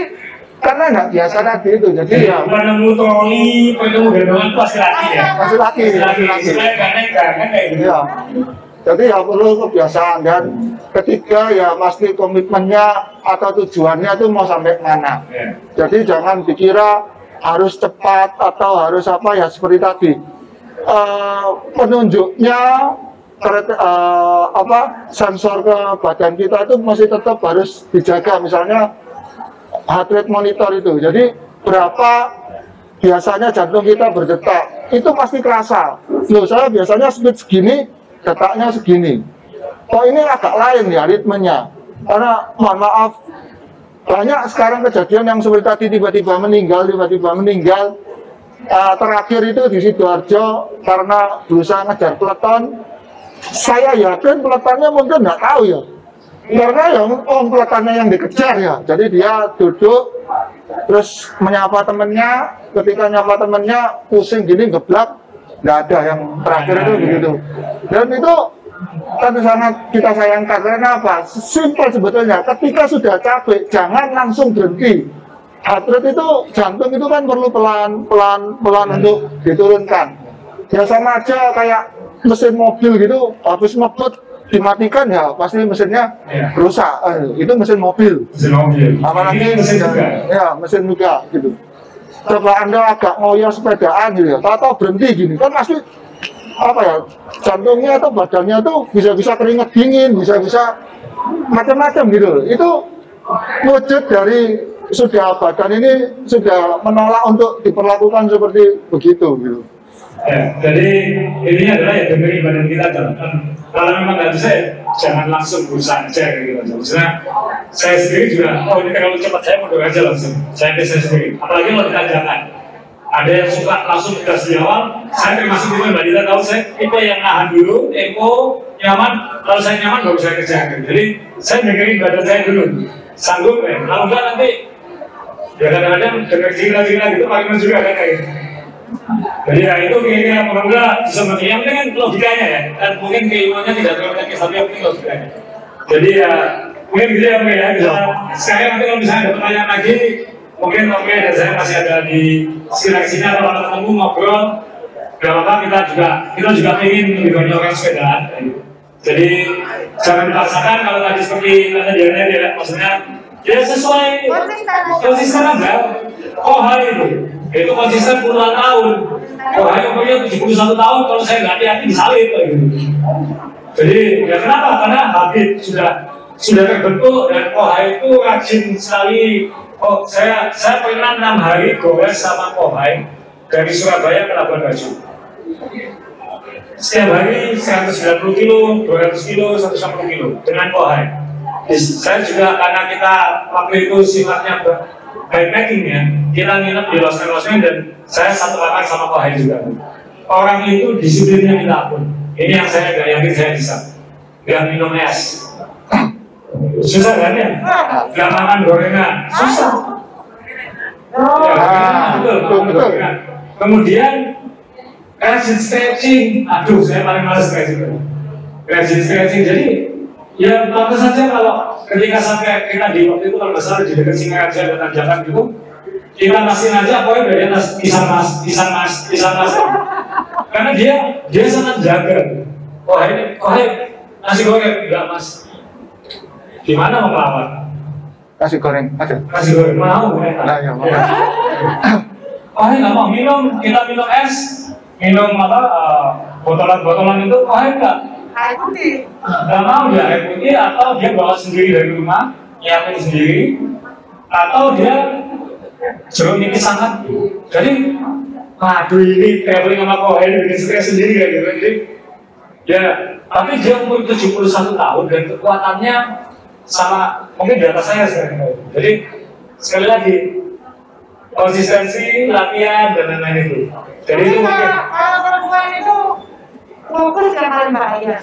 karena nggak biasa tadi itu jadi ya Penemu troli, penemu gendongan itu pasti laki ya. Pasti laki, Pasti laki. Saya nggak nekat kan kayak gitu. ya jadi ya perlu kebiasaan dan ketiga ya pasti komitmennya atau tujuannya itu mau sampai mana Ya. jadi jangan dikira harus cepat atau harus apa ya seperti tadi Eh, penunjuknya kereta- eh, apa sensor ke badan kita itu masih tetap harus dijaga misalnya heart rate monitor itu. Jadi berapa biasanya jantung kita berdetak? Itu pasti kerasa. Loh saya biasanya speed segini detaknya segini. Oh ini agak lain ya ritmenya. Karena mohon maaf banyak sekarang kejadian yang seperti tadi tiba-tiba meninggal tiba-tiba meninggal. Eh, terakhir itu di sidoarjo karena berusaha ngejar peleton. Saya yakin peletonnya mungkin nggak tahu ya karena yang oh peletonnya yang dikejar ya. Jadi dia duduk terus menyapa temennya. Ketika nyapa temennya pusing gini geblak nggak ada yang terakhir itu begitu. Dan itu kan sangat kita sayangkan. Karena apa? Simpel sebetulnya. Ketika sudah capek jangan langsung berhenti. Rate itu jantung itu kan perlu pelan pelan pelan untuk diturunkan. Ya sama aja kayak mesin mobil gitu habis ngebut dimatikan ya pasti mesinnya Iya. rusak Eh, itu mesin mobil Mesin mobil. apalagi Ini mesin juga. ya mesin juga gitu coba anda agak ngoyo sepedaan gitu ya tahu berhenti gini kan pasti apa ya jantungnya atau badannya tuh bisa-bisa keringet dingin bisa-bisa macam-macam gitu itu wujud dari sudah badan ini sudah menolak untuk diperlakukan seperti begitu gitu Ya, jadi intinya adalah ya dengerin badan kita jalankan. Kalau memang nggak bisa, jangan langsung berusaha aja gitu aja. Maksudnya saya sendiri juga, oh ini terlalu cepat, saya mundur aja langsung. Saya saya sendiri. Apalagi kalau kita jalan. Ada yang suka langsung gas di awal, saya termasuk juga Mbak Dita tahu saya tipe yang nahan dulu, tempo, nyaman, kalau saya nyaman baru saya kerjakan. Jadi saya dengerin badan saya dulu, sanggup ya. Kalau enggak nanti ya kadang-kadang denger jingla-jingla gitu, paling juga kan kayak gitu. Jadi ya itu kira-kira mudah-mudah bisa mengerti. Yang penting kan logikanya ya. Dan mungkin keilmuannya tidak terlalu teknis, tapi yang penting logikanya. Jadi ya mungkin gitu ya Om ya. Bisa, sekarang nanti kalau misalnya ada pertanyaan lagi, mungkin Om dan saya masih ada di sekitar sini atau kalau ketemu ngobrol. Gak apa-apa kita juga kita juga ingin lebih banyak orang sepedaan. Jadi jangan dipaksakan kalau tadi seperti kata Diana ya, maksudnya ya sesuai konsisten aja. Oh hari itu, itu konsisten puluhan tahun. Oh hari umurnya 71 tahun, kalau saya nggak hati-hati disalib gitu. Jadi ya kenapa? Karena habit sudah sudah terbentuk dan oh hari itu rajin sekali. Oh saya saya pernah enam hari gores sama Kohai dari Surabaya ke Labuan Bajo. Setiap hari 190 kilo, 200 kilo, 150 kilo dengan Kohai. Saya juga karena kita waktu itu sifatnya bikepacking ya, kita nginep di Los Angeles dan saya satu kamar sama Kohai juga. Orang itu disiplinnya minta ampun. Ini yang saya nggak yakin saya bisa. Gak minum es. Susah kan ya? Gak makan gorengan. Susah. Ya, Ah, betul, betul, betul. Kemudian rajin stretching. Aduh, saya paling males stretching. Rajin stretching. Jadi ya pantas saja kalau ketika sampai kita di waktu itu kalau nggak salah di dekat Singaraja dan Tanjakan gitu, kita nasi aja pokoknya udah di atas pisang mas, pisang mas, pisang mas. Karena dia dia sangat jaga. Oh ini, oh ini nasi goreng enggak mas. Gimana mau melawan? kasih goreng aja Nasi goreng mau ya. nah ya mau Oh, ini nggak mau minum, kita minum es, minum apa, eh, botolan-botolan itu, oh enggak, Air putih. nggak mau dia air putih atau dia bawa sendiri dari rumah, nyiapin sendiri, atau dia jeruk nipis sangat. Jadi, waduh ini traveling sama ini bikin stres sendiri kayak gitu. Jadi, ya, tapi dia umur 71 tahun dan kekuatannya sama mungkin di atas saya sekarang. Jadi, sekali lagi, konsistensi, latihan, dan lain-lain itu. Jadi itu mungkin, kalau perempuan itu fokus yang paling bahaya.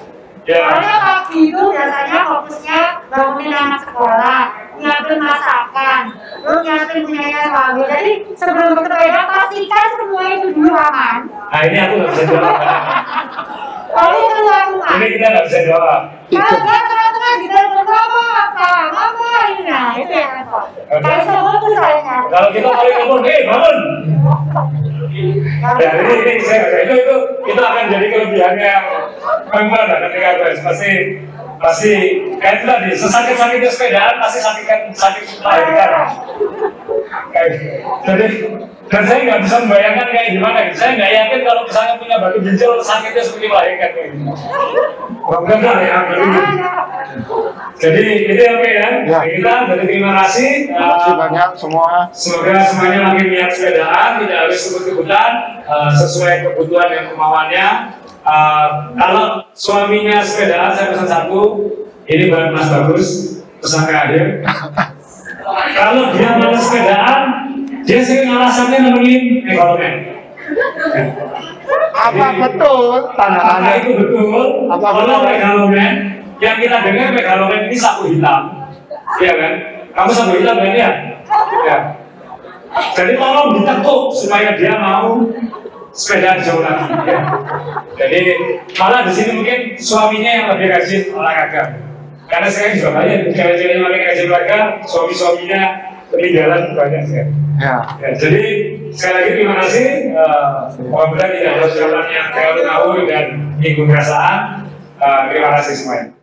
ya, Soalnya pagi itu biasanya fokusnya bangunin anak sekolah, nyiapin masakan, terus nyiapin punyanya suami. Jadi sebelum bersepeda pastikan semua itu dulu aman. nah ini aku nggak bisa jawab. Lalu keluar rumah. Ini kita nggak bisa jawab. Kalau dia tengah-tengah di dalam ngomong apa, ngomong ini nah itu yang repot. Kalau semua tuh saya Kalau kita paling ngomong, hei bangun. Ya ini, ini saya nggak- itu itu itu akan jadi kelebihannya lah ketika guys pasti pasti kayak itu tadi sesakit sakitnya sepedaan pasti sakit sakit melahirkan. Kayak gitu. Jadi dan saya nggak bisa membayangkan kayak gimana gitu. Saya nggak yakin kalau misalnya punya batu ginjal sakitnya seperti melahirkan kayak gitu. Mudah-mudahan ya. Jadi itu oke ya. Ya. Kita jadi terima kasih. terima kasih banyak semua Semoga semuanya makin niat sepedaan, tidak harus ikut-ikutan, uh, sesuai kebutuhan dan kemauannya. Uh, kalau suaminya sepedaan, saya pesan satu, ini buat Mas Bagus, pesan terakhir. kalau dia malas sepedaan, dia sering alasannya nemenin ekonomi. apa betul tanda tanya itu betul? Apa Kalau betul? megaloman, yang kita dengar megaloman ini sapu hitam, Iya kan? Kamu sapu hitam kan ya? Ya. Jadi tolong ditekuk supaya dia mau sepeda jauh lagi ya. Jadi malah di sini mungkin suaminya yang lebih rajin olahraga. Karena sekarang juga banyak cewek-cewek yang lebih rajin olahraga, suami-suaminya ketinggalan banyak sekali. Ya. Ya, jadi sekali lagi terima kasih. Uh, Mudah-mudahan tidak ada jalan yang terlalu ngawur dan minggu perasaan. Uh, terima kasih semuanya.